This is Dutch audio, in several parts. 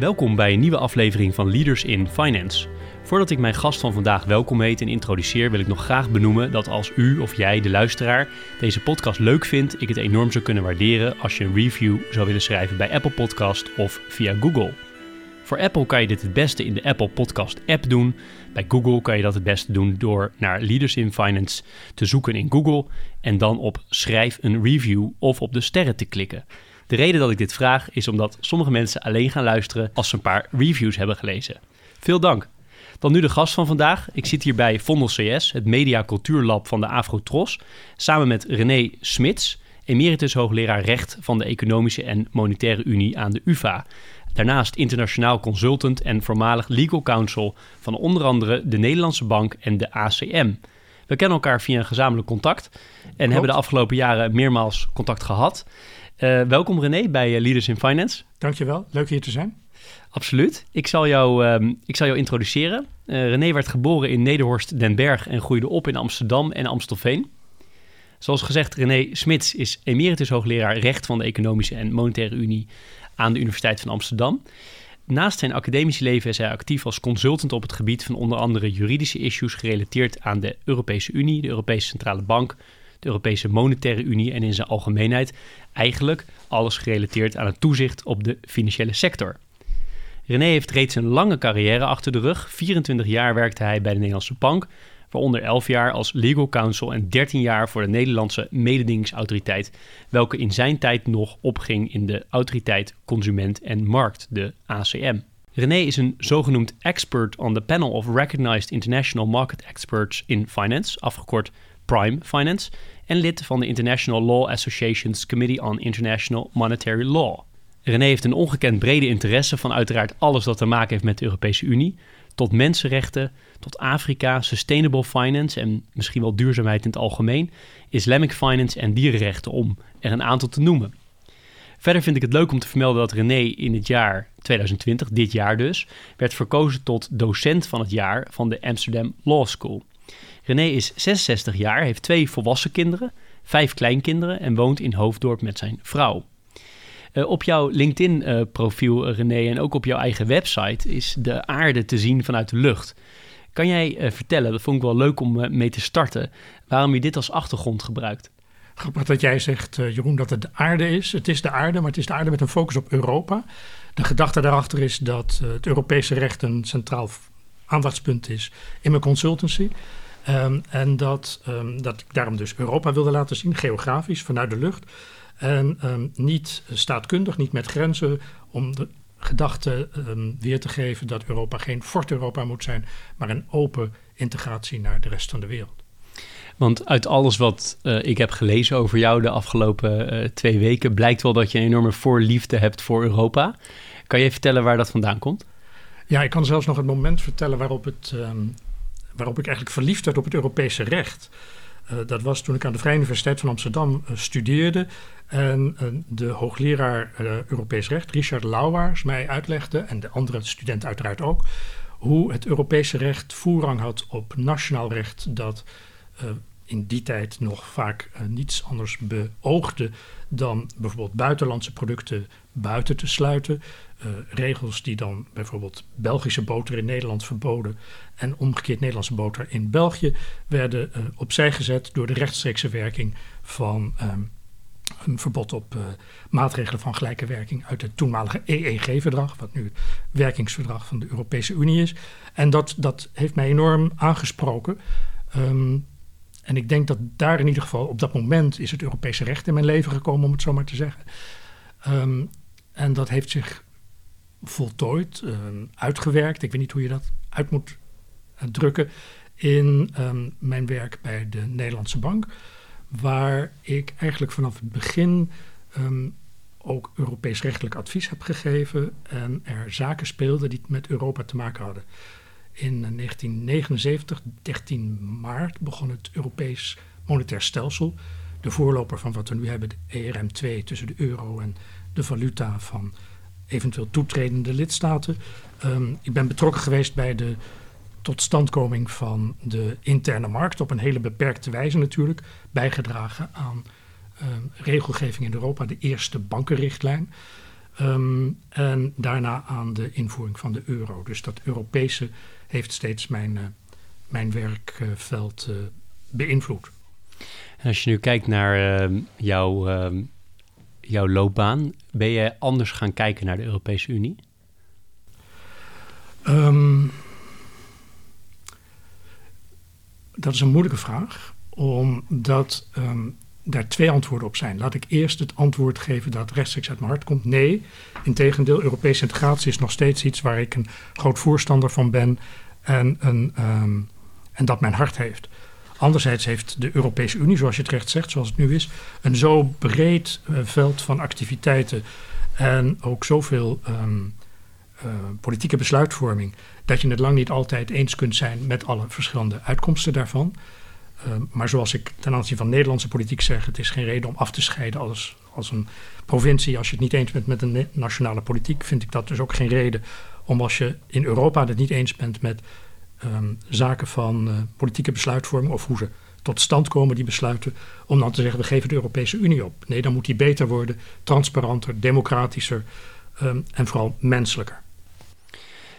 Welkom bij een nieuwe aflevering van Leaders in Finance. Voordat ik mijn gast van vandaag welkom heet en introduceer, wil ik nog graag benoemen dat als u of jij, de luisteraar, deze podcast leuk vindt, ik het enorm zou kunnen waarderen als je een review zou willen schrijven bij Apple Podcast of via Google. Voor Apple kan je dit het beste in de Apple Podcast app doen. Bij Google kan je dat het beste doen door naar Leaders in Finance te zoeken in Google en dan op schrijf een review of op de sterren te klikken. De reden dat ik dit vraag is omdat sommige mensen alleen gaan luisteren als ze een paar reviews hebben gelezen. Veel dank. Dan nu de gast van vandaag. Ik zit hier bij Vondel CS, het Media Cultuurlab van de Afrotros, samen met René Smits, emeritus hoogleraar recht van de Economische en Monetaire Unie aan de UvA. Daarnaast internationaal consultant en voormalig legal counsel van onder andere de Nederlandse Bank en de ACM. We kennen elkaar via een gezamenlijk contact en hebben de afgelopen jaren meermaals contact gehad. Uh, welkom René bij eh, Leaders in Finance. Dankjewel, leuk hier te zijn. Absoluut. Ik zal jou, um, ik zal jou introduceren. Uh, René werd geboren in Nederhorst den Berg en groeide op in Amsterdam en Amstelveen. Zoals gezegd, René Smits is emeritus hoogleraar recht van de Economische en Monetaire Unie aan de Universiteit van Amsterdam. Naast zijn academische leven is hij actief als consultant op het gebied van onder andere juridische issues gerelateerd aan de Europese Unie, de Europese Centrale Bank, de Europese Monetaire Unie en in zijn algemeenheid eigenlijk alles gerelateerd aan het toezicht op de financiële sector. René heeft reeds een lange carrière achter de rug. 24 jaar werkte hij bij de Nederlandse Bank, waaronder 11 jaar als legal counsel en 13 jaar voor de Nederlandse mededingingsautoriteit, welke in zijn tijd nog opging in de Autoriteit Consument en Markt, de ACM. René is een zogenoemd expert on the panel of recognized international market experts in finance, afgekort Prime Finance, en lid van de International Law Association's Committee on International Monetary Law. René heeft een ongekend brede interesse van uiteraard alles dat te maken heeft met de Europese Unie, tot mensenrechten, tot Afrika, sustainable finance en misschien wel duurzaamheid in het algemeen, Islamic finance en dierenrechten om er een aantal te noemen. Verder vind ik het leuk om te vermelden dat René in het jaar 2020, dit jaar dus, werd verkozen tot docent van het jaar van de Amsterdam Law School. René is 66 jaar, heeft twee volwassen kinderen, vijf kleinkinderen en woont in Hoofddorp met zijn vrouw. Uh, op jouw LinkedIn-profiel, uh, René, en ook op jouw eigen website is de aarde te zien vanuit de lucht. Kan jij vertellen, dat vond ik wel leuk om mee te starten, waarom je dit als achtergrond gebruikt? Grappig dat jij zegt, Jeroen, dat het de aarde is. Het is de aarde, maar het is de aarde met een focus op Europa. De gedachte daarachter is dat het Europese recht een centraal aandachtspunt is in mijn consultancy. Um, en dat, um, dat ik daarom dus Europa wilde laten zien, geografisch, vanuit de lucht. En um, niet staatkundig, niet met grenzen, om de gedachte weer te geven dat Europa geen fort Europa moet zijn, maar een open integratie naar de rest van de wereld. Want uit alles wat uh, ik heb gelezen over jou de afgelopen uh, twee weken, blijkt wel dat je een enorme voorliefde hebt voor Europa. Kan je vertellen waar dat vandaan komt? Ja, ik kan zelfs nog het moment vertellen waarop het waarop ik eigenlijk verliefd werd op het Europese recht. Uh, dat was toen ik aan de Vrije Universiteit van Amsterdam uh, studeerde. En uh, de hoogleraar Europees recht, Richard Lauwaars, mij uitlegde, en de andere studenten uiteraard ook, hoe het Europese recht voorrang had op nationaal recht dat in die tijd nog vaak niets anders beoogde dan bijvoorbeeld buitenlandse producten buiten te sluiten. Uh, regels die dan bijvoorbeeld Belgische boter in Nederland verboden en omgekeerd Nederlandse boter in België werden uh, opzij gezet door de rechtstreekse werking van um, een verbod op uh, maatregelen van gelijke werking uit het toenmalige EEG-verdrag, wat nu het werkingsverdrag van de Europese Unie is. En dat, dat heeft mij enorm aangesproken. Um, en ik denk dat daar in ieder geval op dat moment is het Europese recht in mijn leven gekomen, om het zo maar te zeggen. Um, en dat heeft zich voltooid, um, uitgewerkt. Ik weet niet hoe je dat uit moet uh, drukken. In um, mijn werk bij de Nederlandse Bank. Waar ik eigenlijk vanaf het begin um, ook Europees rechtelijk advies heb gegeven. En er zaken speelden die met Europa te maken hadden. In 1979, 13 maart, begon het Europees Monetair Stelsel. De voorloper van wat we nu hebben, de ERM2, tussen de euro en de valuta van eventueel toetredende lidstaten. Um, ik ben betrokken geweest bij de totstandkoming van de interne markt op een hele beperkte wijze natuurlijk. Bijgedragen aan um, regelgeving in Europa, de eerste bankenrichtlijn. Um, en daarna aan de invoering van de euro. Dus dat Europese heeft steeds mijn, uh, mijn werkveld uh, beïnvloed. En als je nu kijkt naar uh, jouw, jouw loopbaan, ben je anders gaan kijken naar de Europese Unie? Um, dat is een moeilijke vraag, omdat um, daar twee antwoorden op zijn. Laat ik eerst het antwoord geven dat rechtstreeks uit mijn hart komt. Nee, integendeel, Europese integratie is nog steeds iets waar ik een groot voorstander van ben en, een, um, en dat mijn hart heeft. Anderzijds heeft de Europese Unie, zoals je het recht zegt, zoals het nu is, een zo breed uh, veld van activiteiten en ook zoveel um, politieke besluitvorming, dat je het lang niet altijd eens kunt zijn met alle verschillende uitkomsten daarvan. Uh, maar zoals ik ten aanzien van Nederlandse politiek zeg, het is geen reden om af te scheiden als, als een provincie. Als je het niet eens bent met een nationale politiek, vind ik dat dus ook geen reden om als je in Europa het niet eens bent met um, zaken van uh, politieke besluitvorming of hoe ze tot stand komen, die besluiten, om dan te zeggen we geven de Europese Unie op. Nee, dan moet die beter worden, transparanter, democratischer um, en vooral menselijker.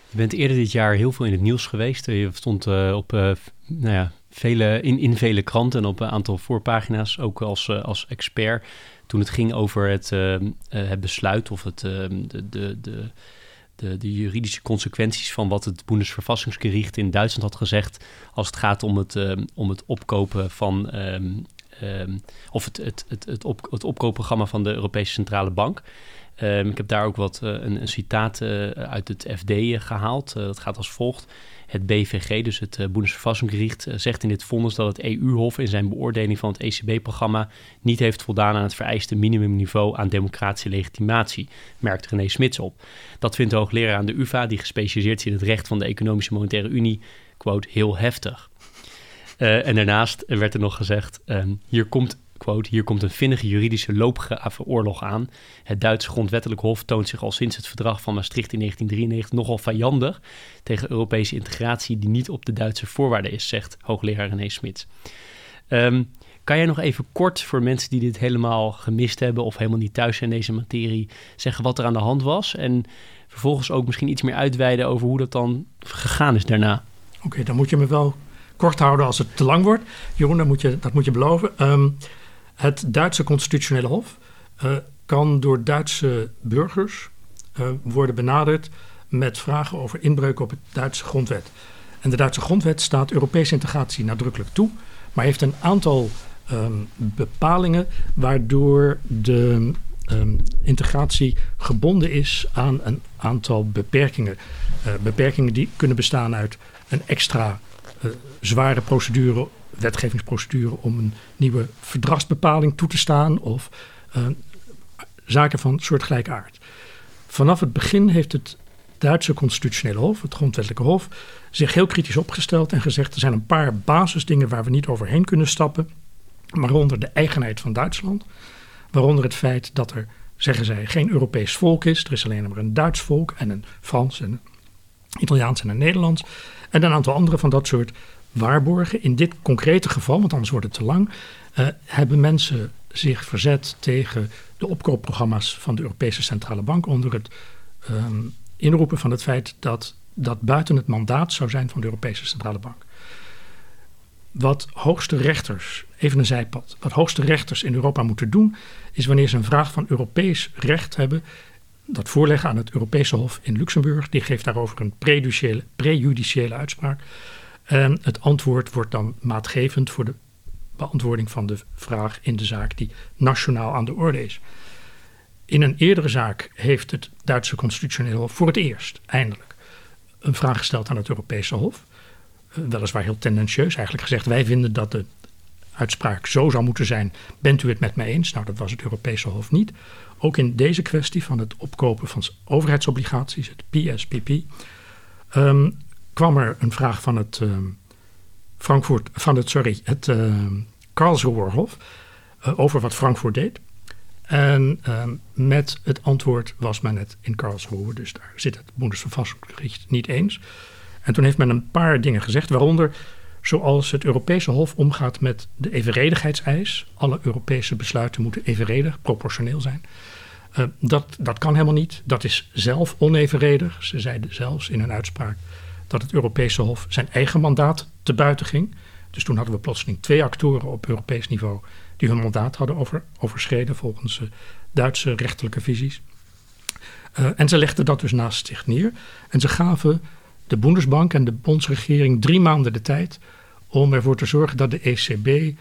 Je bent eerder dit jaar heel veel in het nieuws geweest. Je stond uh, op nou ja, vele, in, in vele kranten en op een aantal voorpagina's, ook als, als expert. Toen het ging over het, het besluit of het, de, de, de, de, juridische consequenties van wat het Bundesverfassingsgericht in Duitsland had gezegd. als het gaat om het, om het opkopen van. Um, um, of het, het, het, het, op, het opkoopprogramma van de Europese Centrale Bank. Um, ik heb daar ook wat uh, een, een, citaat uh, uit het FD uh, gehaald. dat gaat als volgt. Het BVG, dus het Bundesverfassungsgericht, zegt in dit vonnis dat het EU-hof in zijn beoordeling van het ECB-programma niet heeft voldaan aan het vereiste minimumniveau aan democratische legitimatie, merkt René Smits op. Dat vindt de hoogleraar aan de UvA, die gespecialiseerd is in het recht van de Economische Monetaire Unie, quote, heel heftig. en daarnaast werd er nog gezegd, um, hier komt quote, hier komt een vinnige juridische loopgravenoorlog aan. Het Duitse grondwettelijk hof toont zich al sinds het verdrag van Maastricht in 1993 nogal vijandig tegen Europese integratie die niet op de Duitse voorwaarden is, zegt hoogleraar René Smits. Um, kan jij nog even kort voor mensen die dit helemaal gemist hebben of helemaal niet thuis zijn in deze materie, zeggen wat er aan de hand was en vervolgens ook misschien iets meer uitweiden over hoe dat dan gegaan is daarna? Oké, dan moet je me wel kort houden als het te lang wordt. Jeroen, dat moet je, dat moet je beloven. Um, het Duitse constitutionele hof uh, kan door Duitse burgers uh, worden benaderd met vragen over inbreuken op het Duitse grondwet. En de Duitse grondwet staat Europese integratie nadrukkelijk toe, maar heeft een aantal um, bepalingen waardoor de um, integratie gebonden is aan een aantal beperkingen. Uh, beperkingen die kunnen bestaan uit een extra zware procedure wetgevingsprocedure om een nieuwe verdragsbepaling toe te staan of uh, zaken van soortgelijke aard. Vanaf het begin heeft het Duitse constitutionele hof, het grondwettelijke hof, zich heel kritisch opgesteld en gezegd er zijn een paar basisdingen waar we niet overheen kunnen stappen, waaronder de eigenheid van Duitsland, waaronder het feit dat er, zeggen zij, geen Europees volk is, er is alleen maar een Duits volk en een Frans en een Italiaans en een Nederlands en een aantal andere van dat soort waarborgen. In dit concrete geval, want anders wordt het te lang, uh, hebben mensen zich verzet tegen de opkoopprogramma's van de Europese Centrale Bank onder het um, inroepen van het feit dat dat buiten het mandaat zou zijn van de Europese Centrale Bank. Wat hoogste rechters, even een zijpad, wat hoogste rechters in Europa moeten doen, is wanneer ze een vraag van Europees recht hebben, dat voorleggen aan het Europese Hof in Luxemburg. Die geeft daarover een prejudiciële uitspraak. En het antwoord wordt dan maatgevend voor de beantwoording van de vraag in de zaak die nationaal aan de orde is. In een eerdere zaak heeft het Duitse Constitutioneel Hof voor het eerst, eindelijk, een vraag gesteld aan het Europese Hof. Uh, weliswaar heel tendentieus, eigenlijk gezegd: wij vinden dat de uitspraak zo zou moeten zijn. Bent u het met mij eens? Nou, dat was het Europese Hof niet. Ook in deze kwestie van het opkopen van overheidsobligaties, het PSPP, um, kwam er een vraag van het uh, Frankfurt, van het, sorry, het uh, Karlsruher Hof over wat Frankfurt deed. En ehm, met het antwoord was men het in Karlsruhe, dus daar zit het Bundesverfassungsgericht niet eens. En toen heeft men een paar dingen gezegd, waaronder zoals het Europese Hof omgaat met de evenredigheidseis. Alle Europese besluiten moeten evenredig, proportioneel zijn. Uh, dat, dat kan helemaal niet. Dat is zelf onevenredig. Ze zeiden zelfs in een uitspraak dat het Europese Hof zijn eigen mandaat te buiten ging. Dus toen hadden we plotseling twee actoren op Europees niveau die hun mandaat hadden over, overschreden volgens uh, Duitse rechterlijke visies. Uh, en ze legden dat dus naast zich neer. En ze gaven de Bundesbank en de bondsregering drie maanden de tijd om ervoor te zorgen dat de ECB uh,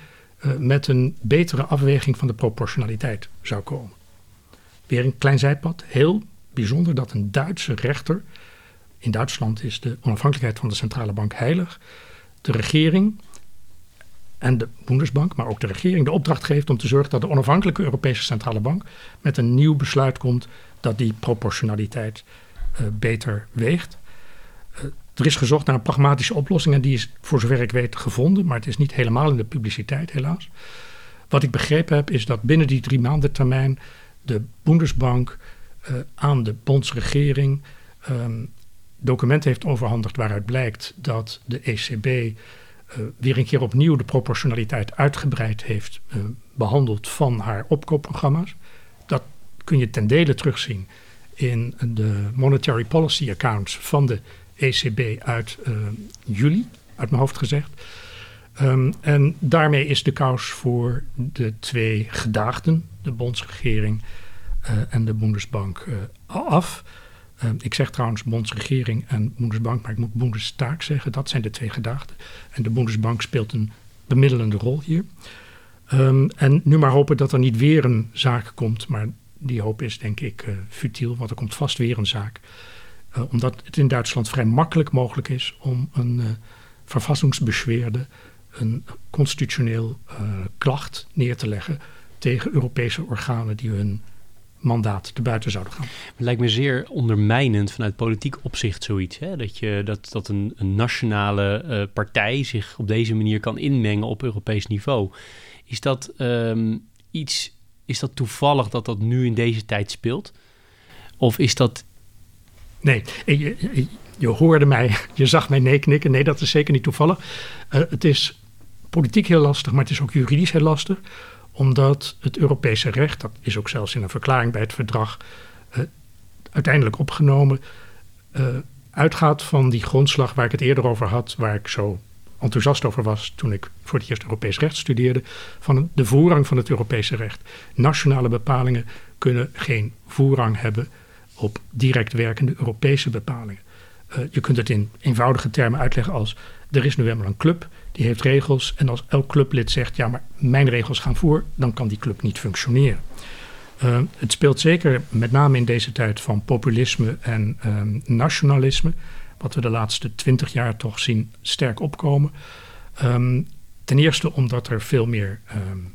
met een betere afweging van de proportionaliteit zou komen. Weer een klein zijpad. Heel bijzonder dat een Duitse rechter. In Duitsland is de onafhankelijkheid van de centrale bank heilig. De regering en de Bundesbank, maar ook de regering, de opdracht geeft om te zorgen dat de onafhankelijke Europese centrale bank met een nieuw besluit komt dat die proportionaliteit uh, beter weegt. Uh, er is gezocht naar een pragmatische oplossing en die is voor zover ik weet gevonden, maar het is niet helemaal in de publiciteit helaas. Wat ik begrepen heb is dat binnen die drie maanden termijn de Bundesbank uh, aan de bondsregering um, documenten heeft overhandigd waaruit blijkt dat de ECB uh, weer een keer opnieuw de proportionaliteit uitgebreid heeft uh, behandeld van haar opkoopprogramma's. Dat kun je ten dele terugzien in de monetary policy accounts van de ECB uit juli, uit mijn hoofd gezegd. Um, en daarmee is de kous voor de twee gedaagden, de bondsregering en de Bundesbank, af. Uh, ik zeg trouwens bondsregering en Bundesbank, maar ik moet Bundestag zeggen. Dat zijn de twee gedaagden. En de Bundesbank speelt een bemiddelende rol hier. Um, en nu maar hopen dat er niet weer een zaak komt, maar die hoop is denk ik futiel, want er komt vast weer een zaak. omdat het in Duitsland vrij makkelijk mogelijk is om een verfassingsbeschwerde een constitutioneel uh, klacht neer te leggen tegen Europese organen die hun mandaat te buiten zouden gaan. Het lijkt me zeer ondermijnend vanuit politiek opzicht zoiets. Hè? Dat, je, dat, dat een, een nationale uh, partij zich op deze manier kan inmengen op Europees niveau. Is dat um, iets, is dat toevallig dat dat nu in deze tijd speelt? Of is dat... Nee, je, je, je hoorde mij, je zag mij nee knikken. Nee, dat is zeker niet toevallig. Uh, het is politiek heel lastig, maar het is ook juridisch heel lastig. Omdat het Europese recht, dat is ook zelfs in een verklaring bij het verdrag uh, uiteindelijk opgenomen, uh, uitgaat van die grondslag waar ik het eerder over had, waar ik zo enthousiast over was toen ik voor het eerst Europees recht studeerde, van de voorrang van het Europese recht. Nationale bepalingen kunnen geen voorrang hebben op direct werkende Europese bepalingen. Uh, je kunt het in eenvoudige termen uitleggen als er is nu helemaal een club die heeft regels. En als elk clublid zegt, ja, maar mijn regels gaan voor, dan kan die club niet functioneren. Uh, het speelt zeker met name in deze tijd van populisme en um, nationalisme, wat we de laatste twintig jaar toch zien sterk opkomen. Um, ten eerste omdat er veel meer um,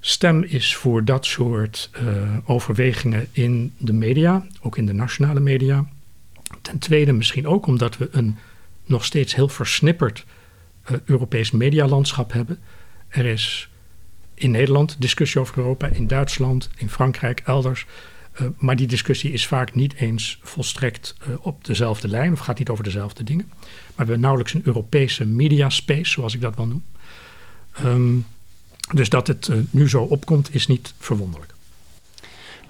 stem is voor dat soort uh, overwegingen in de media, ook in de nationale media. Ten tweede misschien ook omdat we een nog steeds heel versnipperd uh, Europees medialandschap hebben. Er is in Nederland discussie over Europa, in Duitsland, in Frankrijk, elders. Uh, maar die discussie is vaak niet eens volstrekt uh, op dezelfde lijn of gaat niet over dezelfde dingen. Maar we hebben nauwelijks een Europese mediaspace, zoals ik dat wel noem. Um, dus dat het nu zo opkomt, is niet verwonderlijk.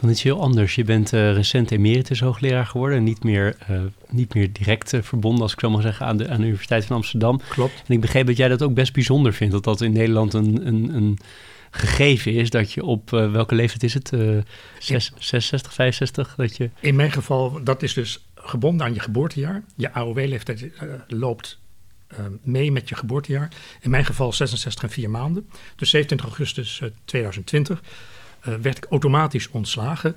Dan iets heel anders. Je bent uh, recent emeritus hoogleraar geworden. Niet meer, uh, niet meer direct uh, verbonden, als ik zo mag zeggen, aan de, aan de Universiteit van Amsterdam. Klopt. En ik begreep dat jij dat ook best bijzonder vindt. Dat dat in Nederland een, een, een gegeven is. Dat je op, welke leeftijd is het? 6, 66, 65? Dat je... In mijn geval, dat is dus gebonden aan je geboortejaar. Je AOW-leeftijd loopt uh, mee met je geboortejaar. In mijn geval 66 en 4 maanden. Dus 27 augustus uh, 2020 uh, werd ik automatisch ontslagen.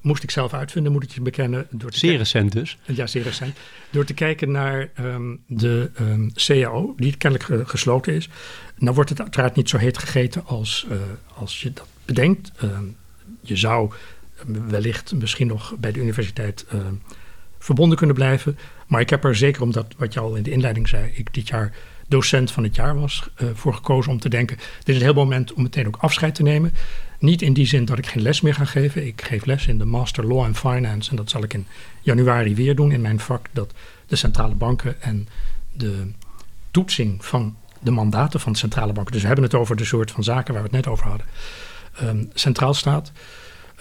moest ik zelf uitvinden, moet ik je bekennen. Door te zeer recent dus. ja, zeer recent. Door te kijken naar um, de um, CAO, die kennelijk gesloten is. Nou wordt het uiteraard niet zo heet gegeten als, als je dat bedenkt. je zou wellicht misschien nog bij de universiteit verbonden kunnen blijven. Maar ik heb er zeker omdat, wat je al in de inleiding zei, ik dit jaar docent van het jaar was, uh, voor gekozen om te denken: dit is een heel moment om meteen ook afscheid te nemen. Niet in die zin dat ik geen les meer ga geven. Ik geef les in de Master Law and Finance en dat zal ik in januari weer doen in mijn vak. Dat de centrale banken en de toetsing van de mandaten van de centrale banken. Dus we hebben het over de soort van zaken waar we het net over hadden. Um, centraal staat.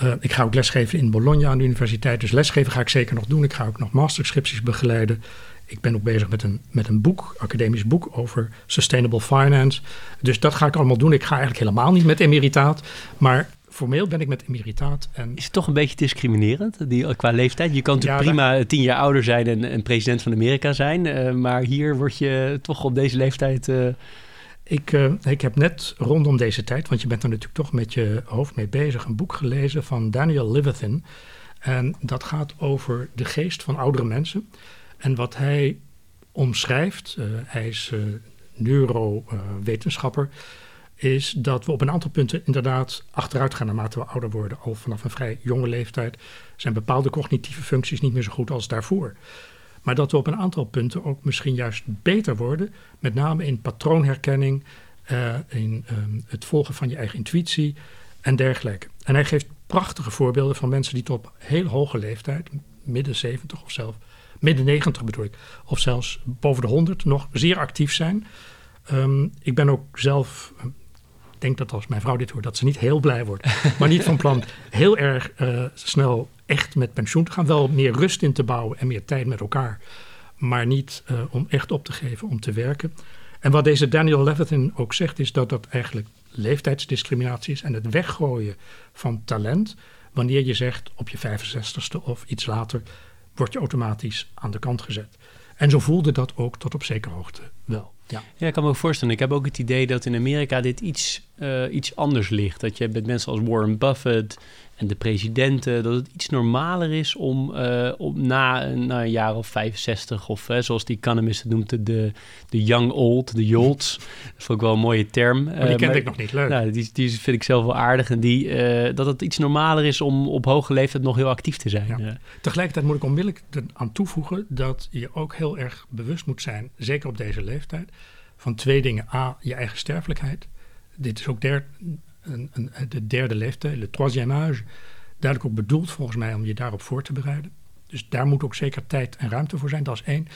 Uh, ik ga ook lesgeven in Bologna aan de universiteit. Dus lesgeven ga ik zeker nog doen. Ik ga ook nog masterscripties begeleiden. Ik ben ook bezig met een, met een boek, academisch boek over sustainable finance. Dus dat ga ik allemaal doen. Ik ga eigenlijk helemaal niet met emeritaat. Maar formeel ben ik met emeritaat. En... Is het toch een beetje discriminerend die, qua leeftijd? Je kan natuurlijk prima tien jaar ouder zijn en, en president van Amerika zijn. Uh, maar hier word je toch op deze leeftijd... Uh... Ik, uh, ik heb net rondom deze tijd, want je bent er natuurlijk toch met je hoofd mee bezig, een boek gelezen van Daniel Levithan. En dat gaat over de geest van oudere mensen. En wat hij omschrijft, uh, hij is uh, neurowetenschapper, is dat we op een aantal punten inderdaad achteruit gaan naarmate we ouder worden. Al vanaf een vrij jonge leeftijd zijn bepaalde cognitieve functies niet meer zo goed als daarvoor. Maar dat we op een aantal punten ook misschien juist beter worden, met name in patroonherkenning, uh, in um, het volgen van je eigen intuïtie en dergelijke. En hij geeft prachtige voorbeelden van mensen die tot op heel hoge leeftijd, midden 70 of zelfs midden 90 bedoel ik, of zelfs boven de 100 nog zeer actief zijn. Um, ik ben ook zelf, ik denk dat als mijn vrouw dit hoort, dat ze niet heel blij wordt, maar niet van plan heel erg uh, snel echt met pensioen te gaan. Wel meer rust in te bouwen en meer tijd met elkaar, maar niet uh, om echt op te geven om te werken. En wat deze Daniel Levitin ook zegt, is dat dat eigenlijk leeftijdsdiscriminatie is en het weggooien van talent. Wanneer je zegt op je 65ste of iets later, word je automatisch aan de kant gezet. En zo voelde dat ook tot op zekere hoogte wel. Ja. ja, ik kan me ook voorstellen. Ik heb ook het idee dat in Amerika dit iets, uh, iets anders ligt. Dat je met mensen als Warren Buffett en de presidenten, dat het iets normaler is om, uh, om na, na, een jaar of 65, of uh, zoals die economist het noemt, de, de young old, de jolts. dat vond ik wel een mooie term. Maar die uh, kende ik nog niet, leuk. Nou, die, die vind ik zelf wel aardig. En die, dat het iets normaler is om op hoge leeftijd nog heel actief te zijn. Ja. Tegelijkertijd moet ik onmiddellijk aan toevoegen dat je ook heel erg bewust moet zijn, zeker op deze leeftijd, van twee dingen. A, je eigen sterfelijkheid. Dit is ook der, een, de derde leeftijd, le troisième âge, duidelijk ook bedoeld volgens mij om je daarop voor te bereiden. Dus daar moet ook zeker tijd en ruimte voor zijn, dat is één.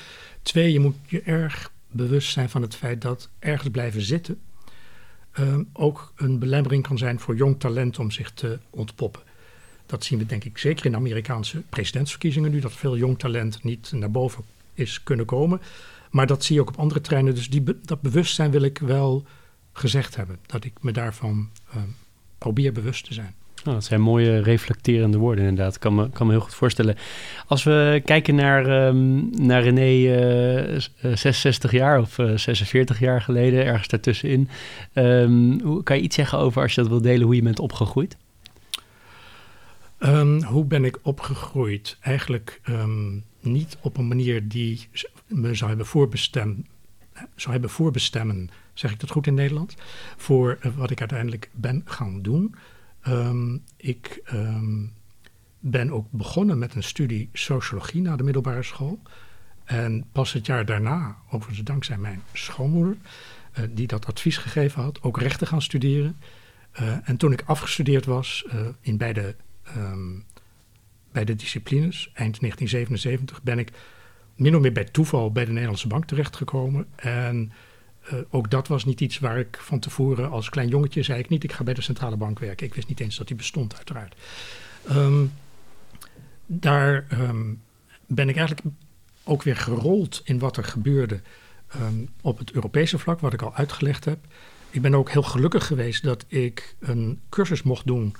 Twee, je moet je erg bewust zijn van het feit dat ergens blijven zitten um, ook een belemmering kan zijn voor jong talent om zich te ontpoppen. Dat zien we denk ik zeker in de Amerikaanse presidentsverkiezingen nu, dat veel jong talent niet naar boven is kunnen komen. Maar dat zie je ook op andere treinen. Dus die, dat bewustzijn wil ik wel gezegd hebben. Dat ik me daarvan uh, probeer bewust te zijn. Oh, dat zijn mooie reflecterende woorden inderdaad. Ik kan me, kan me heel goed voorstellen. Als we kijken naar, um, naar René uh, 66 jaar of uh, 46 jaar geleden, ergens daartussenin. Um, kan je iets zeggen over, als je dat wil delen, hoe je bent opgegroeid? Um, hoe ben ik opgegroeid? Eigenlijk niet op een manier die me zou hebben voorbestemd zou hebben voorbestemmen, zeg ik dat goed in Nederland, voor uh, wat ik uiteindelijk ben gaan doen. Um, ik um, ben ook begonnen met een studie sociologie na de middelbare school. En pas het jaar daarna, overigens dankzij mijn schoonmoeder, uh, die dat advies gegeven had, ook rechten gaan studeren. Uh, en toen ik afgestudeerd was in beide, um, beide disciplines, eind 1977, ben ik min of meer bij toeval bij de Nederlandse Bank terechtgekomen. En uh, ook dat was niet iets waar ik van tevoren als klein jongetje zei ik niet, ik ga bij de centrale bank werken. Ik wist niet eens dat die bestond, uiteraard. Um, daar um, ben ik eigenlijk ook weer gerold in wat er gebeurde um, op het Europese vlak, wat ik al uitgelegd heb. Ik ben ook heel gelukkig geweest dat ik een cursus mocht doen,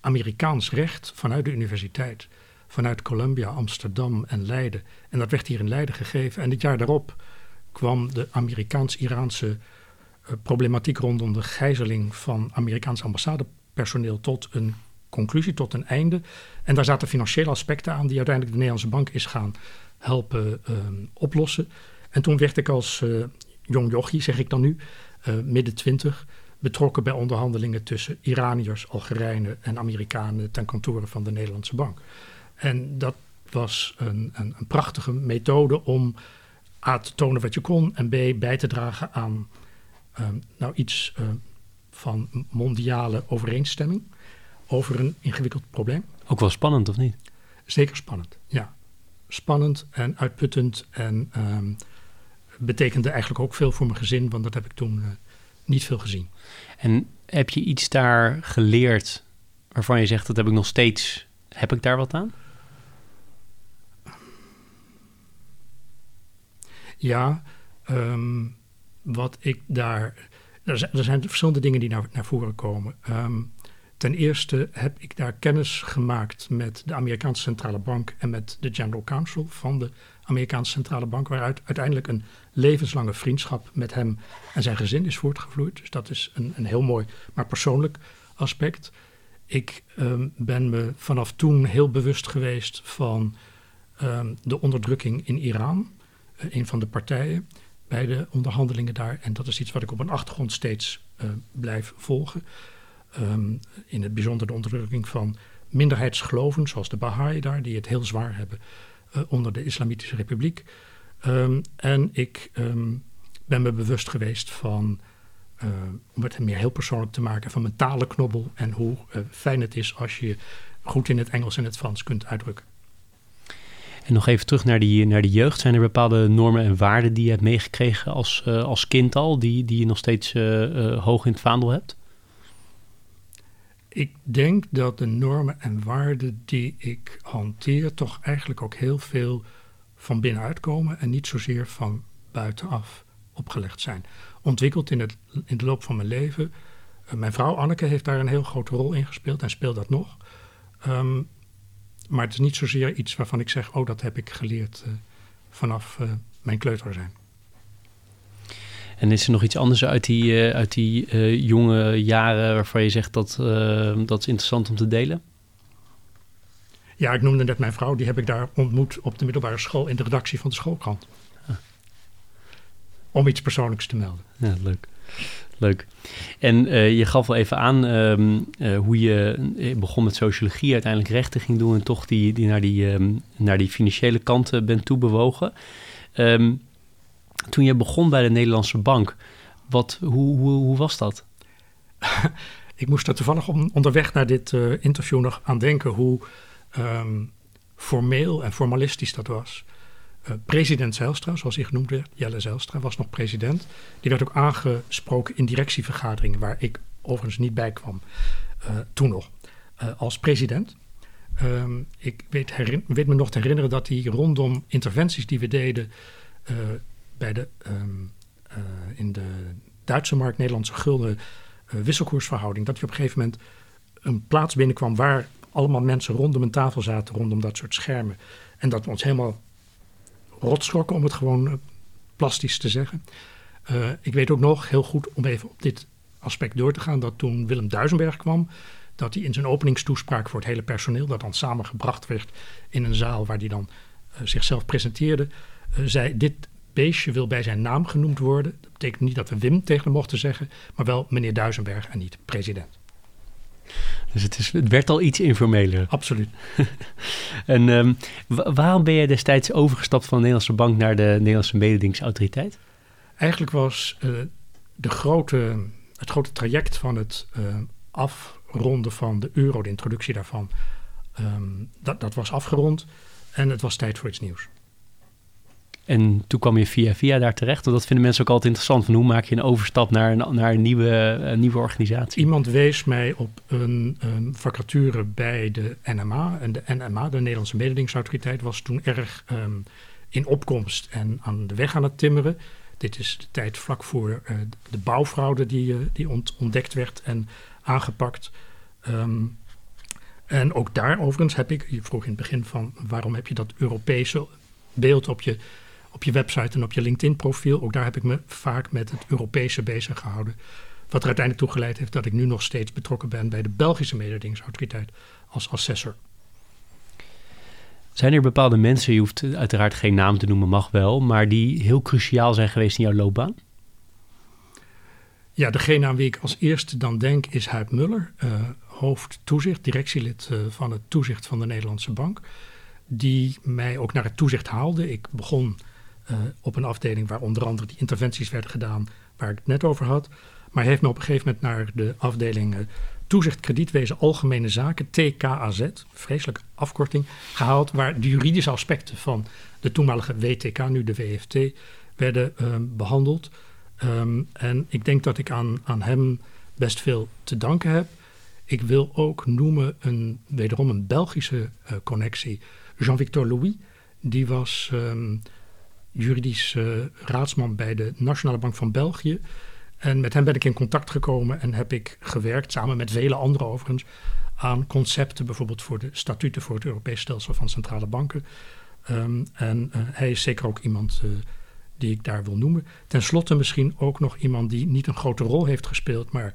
Amerikaans recht, vanuit de universiteit vanuit Columbia, Amsterdam en Leiden. En dat werd hier in Leiden gegeven. En het jaar daarop kwam de Amerikaans-Iraanse uh, problematiek rondom de gijzeling van Amerikaans ambassadepersoneel tot een conclusie, tot een einde. En daar zaten financiële aspecten aan die uiteindelijk de Nederlandse bank is gaan helpen uh, oplossen. En toen werd ik als uh, jong jochie, zeg ik dan nu, midden twintig, betrokken bij onderhandelingen tussen Iraniërs, Algerijnen en Amerikanen ten kantoren van de Nederlandse bank. En dat was een, een, een, prachtige methode om A te tonen wat je kon en B bij te dragen aan um, nou, iets uh, van mondiale overeenstemming over een ingewikkeld probleem. Ook wel spannend, of niet? Zeker spannend, ja. Spannend en uitputtend en um, betekende eigenlijk ook veel voor mijn gezin, want dat heb ik toen uh, niet veel gezien. En heb je iets daar geleerd waarvan je zegt dat heb ik nog steeds, heb ik daar wat aan? Ja, um, wat ik daar. Er zijn, er zijn, verschillende dingen die naar, naar voren komen. Um, ten eerste heb ik daar kennis gemaakt met de Amerikaanse Centrale Bank en met de General Counsel van de Amerikaanse Centrale Bank, waaruit uiteindelijk een levenslange vriendschap met hem en zijn gezin is voortgevloeid. Dus dat is een, een heel mooi, maar persoonlijk aspect. Ik um, ben me vanaf toen heel bewust geweest van de onderdrukking in Iran, een van de partijen bij de onderhandelingen daar. En dat is iets wat ik op een achtergrond steeds uh, blijf volgen. Um, in het bijzonder de onderdrukking van minderheidsgeloven, zoals de Baha'i daar, die het heel zwaar hebben uh, onder de Islamitische Republiek. Um, en ik um, ben me bewust geweest van, om het meer heel persoonlijk te maken, van mijn talenknobbel en hoe fijn het is als je goed in het Engels en het Frans kunt uitdrukken. En nog even terug naar die, naar die jeugd. Zijn er bepaalde normen en waarden die je hebt meegekregen als, uh, als kind al, die, die je nog steeds uh, uh, hoog in het vaandel hebt? Ik denk dat de normen en waarden die ik hanteer toch eigenlijk ook heel veel van binnenuit komen en niet zozeer van buitenaf opgelegd zijn. Ontwikkeld in, het, in de loop van mijn leven. mijn vrouw Anneke heeft daar een heel grote rol in gespeeld en speelt dat nog. Um, maar het is niet zozeer iets waarvan ik zeg: Oh, dat heb ik geleerd uh, vanaf uh, mijn kleuter zijn. En is er nog iets anders uit die, uh, uit die jonge jaren waarvan je zegt dat dat is interessant om te delen? Ja, ik noemde net mijn vrouw. Die heb ik daar ontmoet op de middelbare school in de redactie van de schoolkrant. Ah. Om iets persoonlijks te melden. Ja, leuk. Leuk. En uh, je gaf wel even aan um, uh, hoe je begon met sociologie, uiteindelijk rechten ging doen en toch die, die naar, die, um, naar die financiële kant bent toebewogen. Um, toen je begon bij de Nederlandse Bank, wat, hoe, hoe, hoe was dat? Ik moest er toevallig om, onderweg naar dit interview nog aan denken hoe formeel en formalistisch dat was. Uh, president Zijlstra, zoals hij genoemd werd, Jelle Zijlstra, was nog president. Die werd ook aangesproken in directievergaderingen, waar ik overigens niet bij kwam, uh, toen nog, uh, als president. Um, ik weet, weet, me nog te herinneren dat hij rondom interventies die we deden bij de, um, in de Duitse markt, Nederlandse gulden wisselkoersverhouding, dat hij op een gegeven moment een plaats binnenkwam waar allemaal mensen rondom een tafel zaten, rondom dat soort schermen. En dat we ons helemaal rotschrokken, om het gewoon plastisch te zeggen. Uh, ik weet ook nog heel goed, om even op dit aspect door te gaan, dat toen Willem Duisenberg kwam, dat hij in zijn openingstoespraak voor het hele personeel, dat dan samengebracht werd in een zaal waar hij dan uh, zichzelf presenteerde, zei: Dit beestje wil bij zijn naam genoemd worden. Dat betekent niet dat we Wim tegen hem mochten zeggen, maar wel meneer Duisenberg en niet president. Dus het, is, het werd al iets informeler. Absoluut. en um, waarom ben je destijds overgestapt van de Nederlandse bank naar de Nederlandse mededingingsautoriteit? Eigenlijk was uh, de grote, het grote traject van het uh, afronden van de euro, de introductie daarvan, um, dat, dat was afgerond en het was tijd voor iets nieuws. En toen kwam je via via daar terecht. Want dat vinden mensen ook altijd interessant. Van hoe maak je een overstap naar een, naar een, nieuwe, nieuwe organisatie? Iemand wees mij op een, vacature bij de NMA. En de NMA, de Nederlandse Mededingingsautoriteit, was toen erg um, in opkomst en aan de weg aan het timmeren. Dit is de tijd vlak voor uh, de bouwfraude die, uh, die ont ontdekt werd en aangepakt. Um, en ook daar overigens heb ik, je vroeg in het begin van waarom heb je dat Europese beeld op je op je website en op je LinkedIn-profiel. Ook daar heb ik me vaak met het Europese bezig gehouden. Wat er uiteindelijk toe geleid heeft dat ik nu nog steeds betrokken ben bij de Belgische mededingingsautoriteit als assessor. Zijn er bepaalde mensen, je hoeft uiteraard geen naam te noemen, mag wel, maar die heel cruciaal zijn geweest in jouw loopbaan? Ja, degene aan wie ik als eerste dan denk is Huip Muller, uh, hoofd toezicht, directielid uh, van het toezicht van de Nederlandse Bank. die mij ook naar het toezicht haalde. Ik begon uh, op een afdeling waar onder andere die interventies werden gedaan, waar ik het net over had. Maar heeft me op een gegeven moment naar de afdeling uh, Toezicht Kredietwezen Algemene Zaken, TKAZ, vreselijke afkorting, gehaald, waar de juridische aspecten van de toenmalige WTK, nu de WFT, werden uh, behandeld. Um, en ik denk dat ik aan, aan hem best veel te danken heb. Ik wil ook noemen een, wederom een Belgische uh, connectie. Jean-Victor Louis, die was um, juridisch uh, raadsman bij de Nationale Bank van België. En met hem ben ik in contact gekomen en heb ik gewerkt, samen met vele anderen overigens, aan concepten, bijvoorbeeld voor de statuten voor het Europees stelsel van centrale banken. Um, en uh, hij is zeker ook iemand uh, die ik daar wil noemen. Ten slotte misschien ook nog iemand die niet een grote rol heeft gespeeld, maar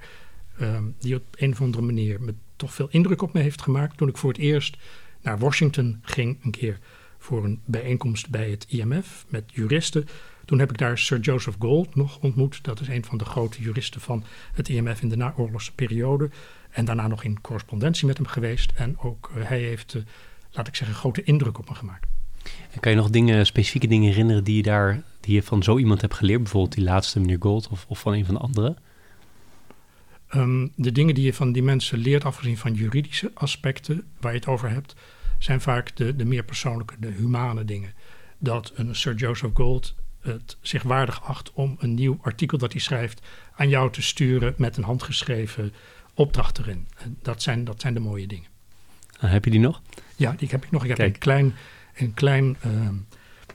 um, die op een of andere manier me toch veel indruk op me heeft gemaakt. Toen ik voor het eerst naar Washington ging, een keer voor een bijeenkomst bij het IMF met juristen. Toen heb ik daar Sir Joseph Gold nog ontmoet. Dat is een van de grote juristen van het IMF in de naoorlogse periode. En daarna nog in correspondentie met hem geweest. En ook uh, hij heeft, uh, laat ik zeggen, grote indruk op me gemaakt. En kan je nog dingen, specifieke dingen herinneren die je, daar, die je van zo iemand hebt geleerd? Bijvoorbeeld die laatste, meneer Gold, of, of van een van de anderen? Um, de dingen die je van die mensen leert, afgezien van juridische aspecten waar je het over hebt, zijn vaak de, de meer persoonlijke, de humane dingen. Dat een Sir Joseph Gold het zich waardig acht om een nieuw artikel dat hij schrijft aan jou te sturen met een handgeschreven opdracht erin. Dat zijn, dat zijn de mooie dingen. Uh, heb je die nog? Ja, die heb ik nog. Ik heb Kijk. een klein, een klein uh,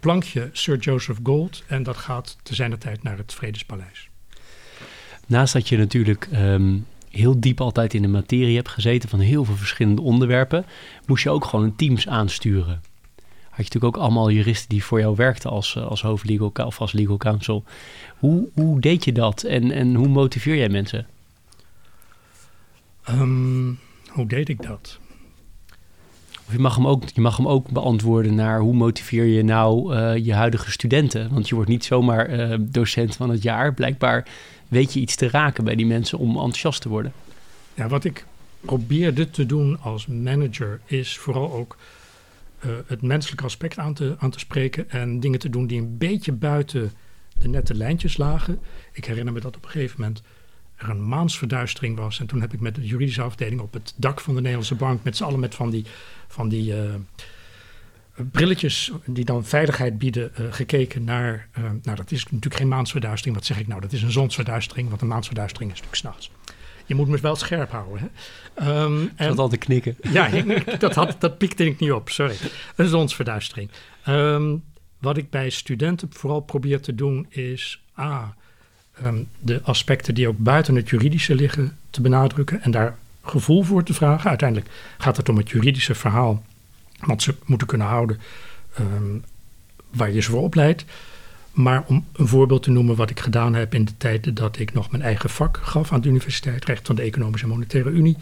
plankje Sir Joseph Gold en dat gaat te zijner tijd naar het Vredespaleis. Naast dat je natuurlijk um, heel diep altijd in de materie hebt gezeten van heel veel verschillende onderwerpen, moest je ook gewoon een teams aansturen. Had je natuurlijk ook allemaal juristen die voor jou werkten als, als hoofdlegal of als legal counsel. Hoe, hoe deed je dat en, en hoe motiveer jij mensen? Um, hoe deed ik dat? Of je mag, hem ook, je mag hem ook beantwoorden naar hoe motiveer je nou uh, je huidige studenten? Want je wordt niet zomaar uh, docent van het jaar. Blijkbaar weet je iets te raken bij die mensen om enthousiast te worden. Ja, wat ik probeerde te doen als manager is vooral ook uh, het menselijke aspect aan te, aan te spreken en dingen te doen die een beetje buiten de nette lijntjes lagen. Ik herinner me dat op een gegeven moment er een maansverduistering was. En toen heb ik met de juridische afdeling op het dak van de Nederlandse bank met z'n allen met van die, van die uh, brilletjes die dan veiligheid bieden uh, gekeken naar. Uh, nou, dat is natuurlijk geen maansverduistering. Wat zeg ik nou? Dat is een zonsverduistering, want een maansverduistering is natuurlijk s'nachts. Je moet me wel scherp houden. Hè? Um, en, dat altijd knikken. Ja, ik, dat, had, dat piekte ik niet op, sorry. Een zonsverduistering. Um, wat ik bij studenten vooral probeer te doen is... Ah, um, de aspecten die ook buiten het juridische liggen te benadrukken... en daar gevoel voor te vragen. Uiteindelijk gaat het om het juridische verhaal... wat ze moeten kunnen houden waar je ze voor opleidt... Maar om een voorbeeld te noemen wat ik gedaan heb in de tijd dat ik nog mijn eigen vak gaf aan de universiteit, recht van de Economische en Monetaire Unie,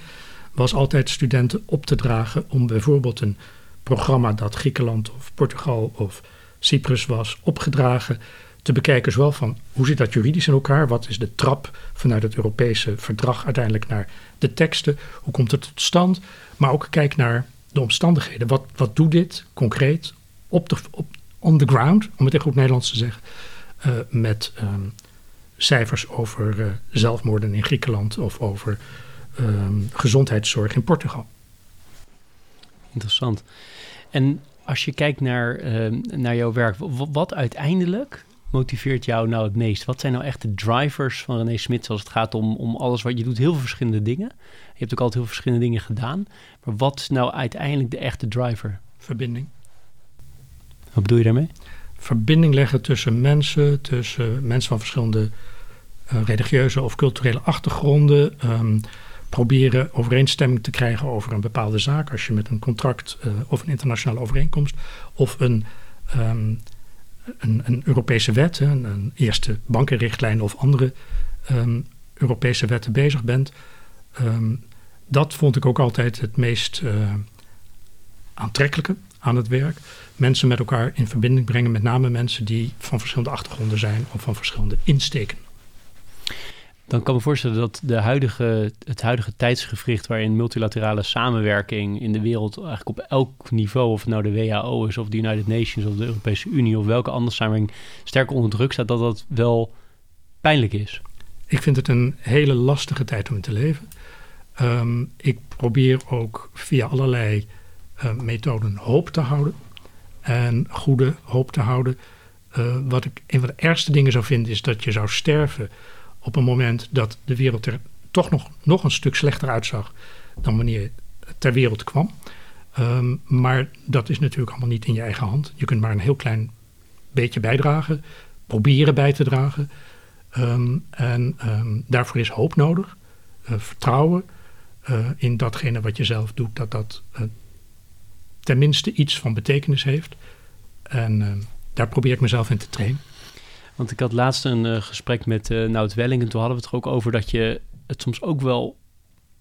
was altijd studenten op te dragen om bijvoorbeeld een programma dat Griekenland of Portugal of Cyprus was opgedragen te bekijken, zowel van hoe zit dat juridisch in elkaar, wat is de trap vanuit het Europese verdrag uiteindelijk naar de teksten, hoe komt het tot stand, maar ook kijk naar de omstandigheden. Wat, wat doet dit concreet op de, op, on the ground, om het in goed Nederlands te zeggen, uh, met um, cijfers over uh, zelfmoorden in Griekenland of over um, gezondheidszorg in Portugal. Interessant. En als je kijkt naar, uh, naar jouw werk, wat uiteindelijk motiveert jou nou het meest? Wat zijn nou echt de drivers van René Smit als het gaat om, om alles wat je doet? Heel veel verschillende dingen. Je hebt ook altijd heel veel verschillende dingen gedaan. Maar wat is nou uiteindelijk de echte driver? Verbinding. Wat bedoel je daarmee? Verbinding leggen tussen mensen, tussen mensen van verschillende uh, religieuze of culturele achtergronden. Um, proberen overeenstemming te krijgen over een bepaalde zaak. Als je met een contract uh, of een internationale overeenkomst of een, um, een, een, Europese wet, een, eerste bankenrichtlijn of andere um, Europese wetten bezig bent. dat vond ik ook altijd het meest uh, aantrekkelijke aan het werk mensen met elkaar in verbinding brengen. Met name mensen die van verschillende achtergronden zijn of van verschillende insteken. Dan kan me voorstellen dat de huidige, het huidige tijdsgevricht waarin multilaterale samenwerking in de wereld eigenlijk op elk niveau, of het nou de WHO is of de United Nations of de Europese Unie of welke andere samenwerking sterk onder druk staat, dat dat wel pijnlijk is. Ik vind het een hele lastige tijd om te leven. Ehm, ik probeer ook via allerlei uh, methoden hoop te houden. En goede hoop te houden. Uh, wat ik een van de ergste dingen zou vinden is dat je zou sterven op een moment dat de wereld er toch nog, nog een stuk slechter uitzag dan wanneer je ter wereld kwam. Um, maar dat is natuurlijk allemaal niet in je eigen hand. Je kunt maar een heel klein beetje bijdragen, proberen bij te dragen. Um, en um, daarvoor is hoop nodig, uh, vertrouwen uh, in datgene wat je zelf doet, dat dat uh, tenminste iets van betekenis heeft. En daar probeer ik mezelf in te trainen. Want ik had laatst een uh, gesprek met uh, Nout Welling en toen hadden we het er ook over dat je het soms ook wel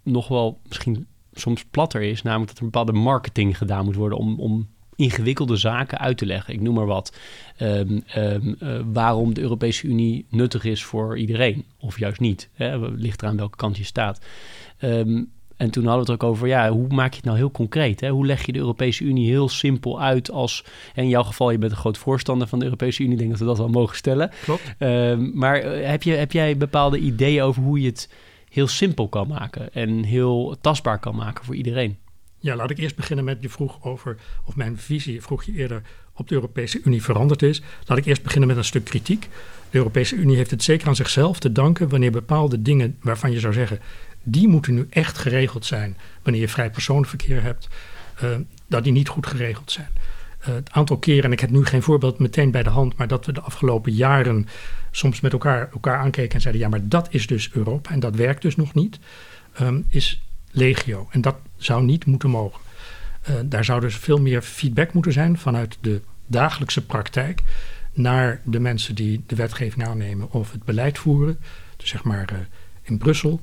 nog wel misschien soms platter is. Namelijk dat er een bepaalde marketing gedaan moet worden om, om ingewikkelde zaken uit te leggen. Ik noem maar wat. Um, um, uh, waarom de Europese Unie nuttig is voor iedereen of juist niet. Hè? Ligt eraan welke kant je staat. Um, en toen hadden we het ook over, ja, hoe maak je het nou heel concreet? Hè? Hoe leg je de Europese Unie heel simpel uit als... in jouw geval, je bent een groot voorstander van de Europese Unie. Ik denk dat we dat wel mogen stellen. Klopt. Um, maar heb, je, heb jij bepaalde ideeën over hoe je het heel simpel kan maken... en heel tastbaar kan maken voor iedereen? Ja, laat ik eerst beginnen met je vroeg over... of mijn visie, vroeg je eerder, op de Europese Unie veranderd is. Laat ik eerst beginnen met een stuk kritiek. De Europese Unie heeft het zeker aan zichzelf te danken... wanneer bepaalde dingen waarvan je zou zeggen die moeten nu echt geregeld zijn wanneer je vrij personenverkeer hebt, uh, dat die niet goed geregeld zijn. Uh, het aantal keren, en ik heb nu geen voorbeeld meteen bij de hand, maar dat we de afgelopen jaren soms met elkaar, elkaar aankeken en zeiden: ja, maar dat is dus Europa en dat werkt dus nog niet, um, is legio. En dat zou niet moeten mogen. Uh, daar zou dus veel meer feedback moeten zijn vanuit de dagelijkse praktijk naar de mensen die de wetgeving aannemen of het beleid voeren. Dus zeg maar in Brussel.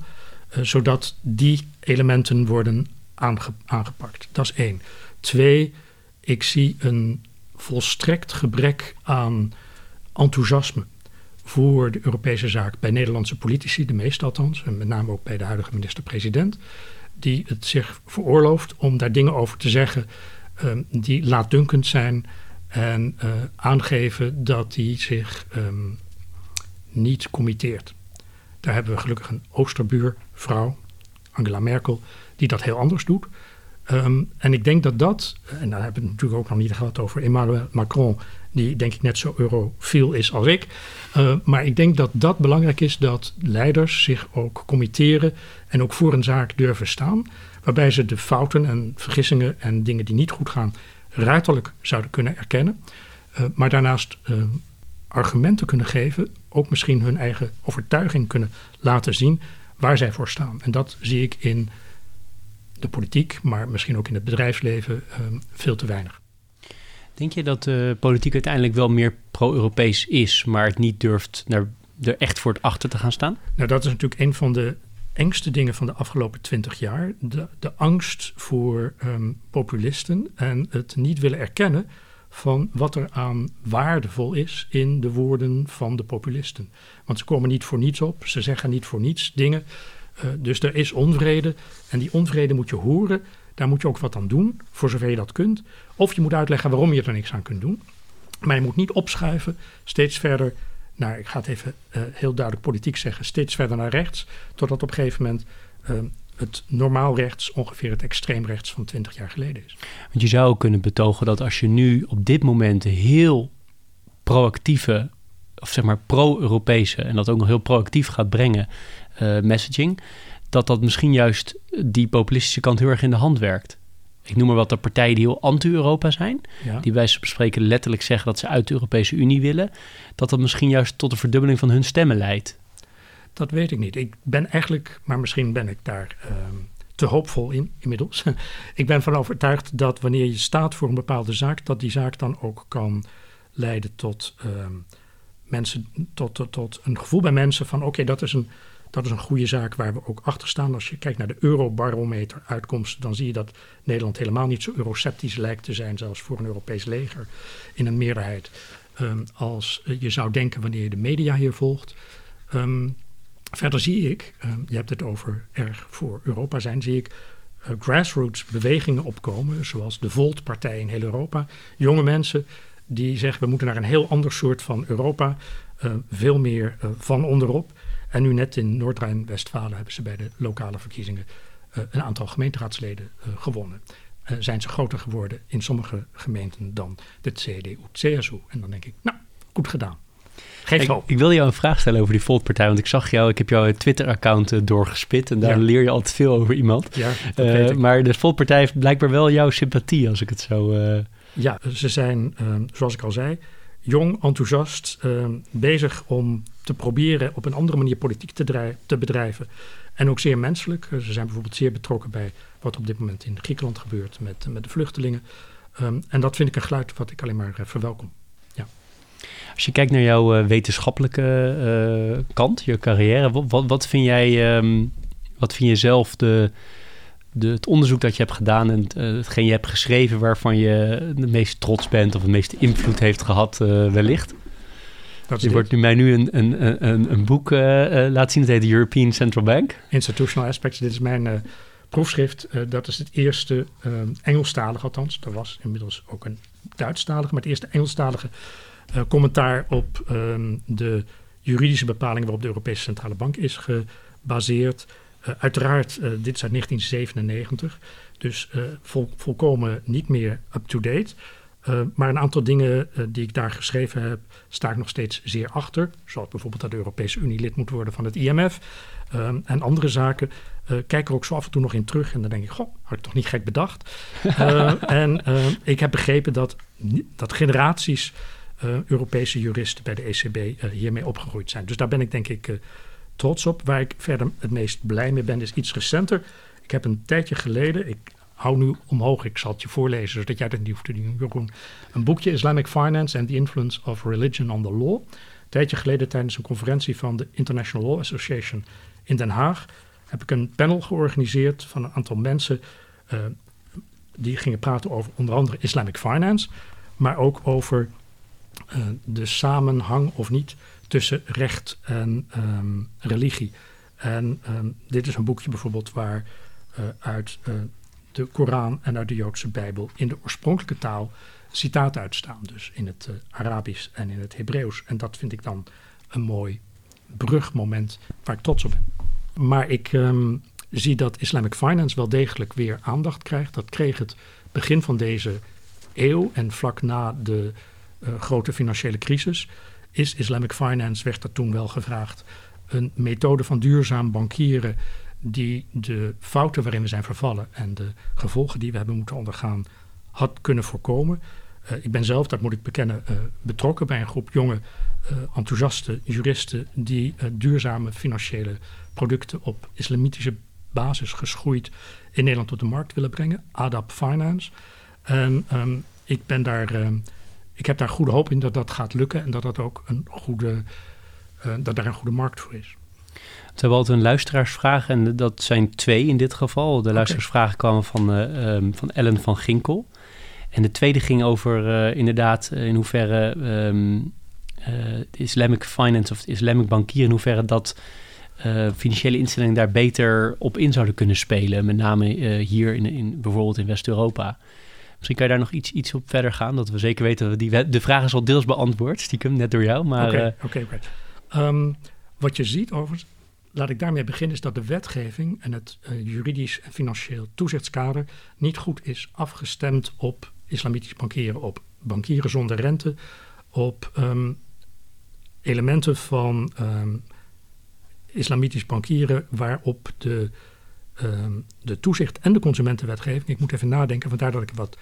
Uh, zodat die elementen worden aange aangepakt. Dat is één. Twee, ik zie een volstrekt gebrek aan enthousiasme voor de Europese zaak bij Nederlandse politici, de meeste althans, en met name ook bij de huidige minister-president, die het zich veroorlooft om daar dingen over te zeggen um, die laatdunkend zijn en uh, aangeven dat hij zich um, niet committeert. Daar hebben we gelukkig een Oosterbuurvrouw, Angela Merkel, die dat heel anders doet. Um, en ik denk dat dat, en daar hebben we het natuurlijk ook nog niet gehad over Emmanuel Macron, die denk ik net zo eurofiel is als ik. Uh, maar ik denk dat dat belangrijk is dat leiders zich ook committeren en ook voor een zaak durven staan. Waarbij ze de fouten en vergissingen en dingen die niet goed gaan ruiterlijk zouden kunnen erkennen. Uh, maar daarnaast uh, argumenten kunnen geven, ook misschien hun eigen overtuiging kunnen laten zien waar zij voor staan. En dat zie ik in de politiek, maar misschien ook in het bedrijfsleven um, veel te weinig. Denk je dat de politiek uiteindelijk wel meer pro-Europees is, maar het niet durft naar, er echt voor het achter te gaan staan? Nou, dat is natuurlijk een van de engste dingen van de afgelopen twintig jaar. De, de angst voor um, populisten en het niet willen erkennen van wat er aan waardevol is in de woorden van de populisten. Want ze komen niet voor niets op, ze zeggen niet voor niets dingen. Uh, dus er is onvrede en die onvrede moet je horen. Daar moet je ook wat aan doen, voor zover je dat kunt. Of je moet uitleggen waarom je er niks aan kunt doen. Maar je moet niet opschuiven, steeds verder naar, ik ga het even uh, heel duidelijk politiek zeggen, steeds verder naar rechts, totdat op een gegeven moment uh, het normaal rechts ongeveer het extreem rechts van 20 jaar geleden is. Want je zou kunnen betogen dat als je nu op dit moment heel proactieve, of zeg maar pro-Europese, en dat ook nog heel proactief gaat brengen, uh, messaging, dat dat misschien juist die populistische kant heel erg in de hand werkt. Ik noem maar wat de partijen die heel anti-Europa zijn, ja. die wij spreken letterlijk zeggen dat ze uit de Europese Unie willen, dat dat misschien juist tot een verdubbeling van hun stemmen leidt. Dat weet ik niet. Ik ben eigenlijk, maar misschien ben ik daar uh, te hoopvol in inmiddels. ik ben van overtuigd dat wanneer je staat voor een bepaalde zaak, dat die zaak dan ook kan leiden tot, uh, mensen, tot, tot, een gevoel bij mensen van oké, dat is een. Dat is een goede zaak waar we ook achter staan. Als je kijkt naar de eurobarometer uitkomsten, dan zie je dat Nederland helemaal niet zo euroceptisch lijkt te zijn, zelfs voor een Europees leger in een meerderheid, um, als je zou denken wanneer je de media hier volgt. Verder zie ik, uh, je hebt het over erg voor Europa zijn, zie ik uh, grassroots bewegingen opkomen, zoals de Volt-partij in heel Europa. Jonge mensen die zeggen we moeten naar een heel ander soort van Europa, uh, veel meer van onderop. En nu net in Noord-Rijn-Westfalen hebben ze bij de lokale verkiezingen een aantal gemeenteraadsleden gewonnen. zijn ze groter geworden in sommige gemeenten dan de CDU-CSU. En dan denk ik, nou, goed gedaan. Geef ik, ik, wil jou een vraag stellen over die Volt-partij. Want ik zag jou, ik heb jouw Twitter-account uh, doorgespit. En daar leer je altijd veel over iemand. Ja, uh, maar de Volt-partij heeft blijkbaar wel jouw sympathie, als ik het zo. Uh... Ja, ze zijn, zoals ik al zei, jong, enthousiast, bezig om te proberen op een andere manier politiek te, te, bedrijven. En ook zeer menselijk. ze zijn bijvoorbeeld zeer betrokken bij wat op dit moment in Griekenland gebeurt met, met de vluchtelingen. Um, en dat vind ik een geluid wat ik alleen maar verwelkom. Als je kijkt naar jouw uh, wetenschappelijke uh, kant, je carrière, wat, wat, wat vind jij, um, wat vind je zelf de, de, het onderzoek dat je hebt gedaan en uh, hetgeen je hebt geschreven waarvan je het meest trots bent of het meeste invloed heeft gehad, wellicht? je wordt nu mij nu een, een, een, een boek laten zien, dat heet de European Central Bank. Institutional Aspects, dit is mijn proefschrift. dat is het eerste Engelstalige, althans, er was inmiddels ook een Duitsstalige, maar het eerste Engelstalige commentaar op um, de juridische bepalingen waarop de Europese Centrale Bank is gebaseerd. Uh, uiteraard, uh, dit is uit 1997, dus vol, volkomen niet meer up-to-date. maar een aantal dingen die ik daar geschreven heb, sta ik nog steeds zeer achter. Zoals bijvoorbeeld dat de Europese Unie lid moet worden van het IMF. Um, en andere zaken. kijk er ook zo af en toe nog in terug. En dan denk ik, goh, had ik toch niet gek bedacht. en ik heb begrepen dat, dat generaties Europese juristen bij de ECB uh, hiermee opgegroeid zijn. Dus daar ben ik denk ik uh, trots op. Waar ik verder het meest blij mee ben, is iets recenter. Ik heb een tijdje geleden, ik hou nu omhoog, ik zal het je voorlezen, zodat jij dat niet hoeft te doen, Een boekje Islamic Finance and the Influence of Religion on the Law. Een tijdje geleden tijdens een conferentie van de International Law Association in Den Haag heb ik een panel georganiseerd van een aantal mensen die gingen praten over onder andere Islamic Finance, maar ook over de samenhang of niet tussen recht en um, religie. En um, dit is een boekje bijvoorbeeld waar uh, uit uh, de Koran en uit de Joodse Bijbel in de oorspronkelijke taal citaten uitstaan. Dus in het Arabisch en in het Hebreeuws. En dat vind ik dan een mooi brugmoment waar ik trots op ben. Maar ik um, zie dat Islamic Finance wel degelijk weer aandacht krijgt. Dat kreeg het begin van deze eeuw en vlak na de grote financiële crisis, is Islamic Finance, werd er toen wel gevraagd, een methode van duurzaam bankieren die de fouten waarin we zijn vervallen en de gevolgen die we hebben moeten ondergaan had kunnen voorkomen. Uh, ik ben zelf, dat moet ik bekennen, uh, betrokken bij een groep jonge, uh, enthousiaste juristen die duurzame financiële producten op islamitische basis geschoeid in Nederland tot de markt willen brengen. ADAP Finance. En um, ik ben daar um, ik heb daar goede hoop in dat dat gaat lukken en dat, dat, ook een goede, uh, dat daar een goede markt voor is. We hebben altijd een luisteraarsvraag en dat zijn twee in dit geval. De okay. luisteraarsvragen kwamen van, uh, um, van Ellen van Ginkel. En de tweede ging over uh, inderdaad in hoeverre um, Islamic finance of Islamic bankier, in hoeverre dat financiële instellingen daar beter op in zouden kunnen spelen. Met name hier in, in, bijvoorbeeld in West-Europa. Misschien kan je daar nog iets, iets op verder gaan, dat we zeker weten dat die, de vraag is al deels beantwoord, stiekem, net door jou. Maar, Oké, okay, okay, um, wat je ziet overigens, laat ik daarmee beginnen, is dat de wetgeving en het uh, juridisch en financieel toezichtskader niet goed is afgestemd op islamitisch bankieren, op bankieren zonder rente, op um, elementen van um, islamitisch bankieren waarop de, um, de toezicht en de consumentenwetgeving, ik moet even nadenken, vandaar dat ik wat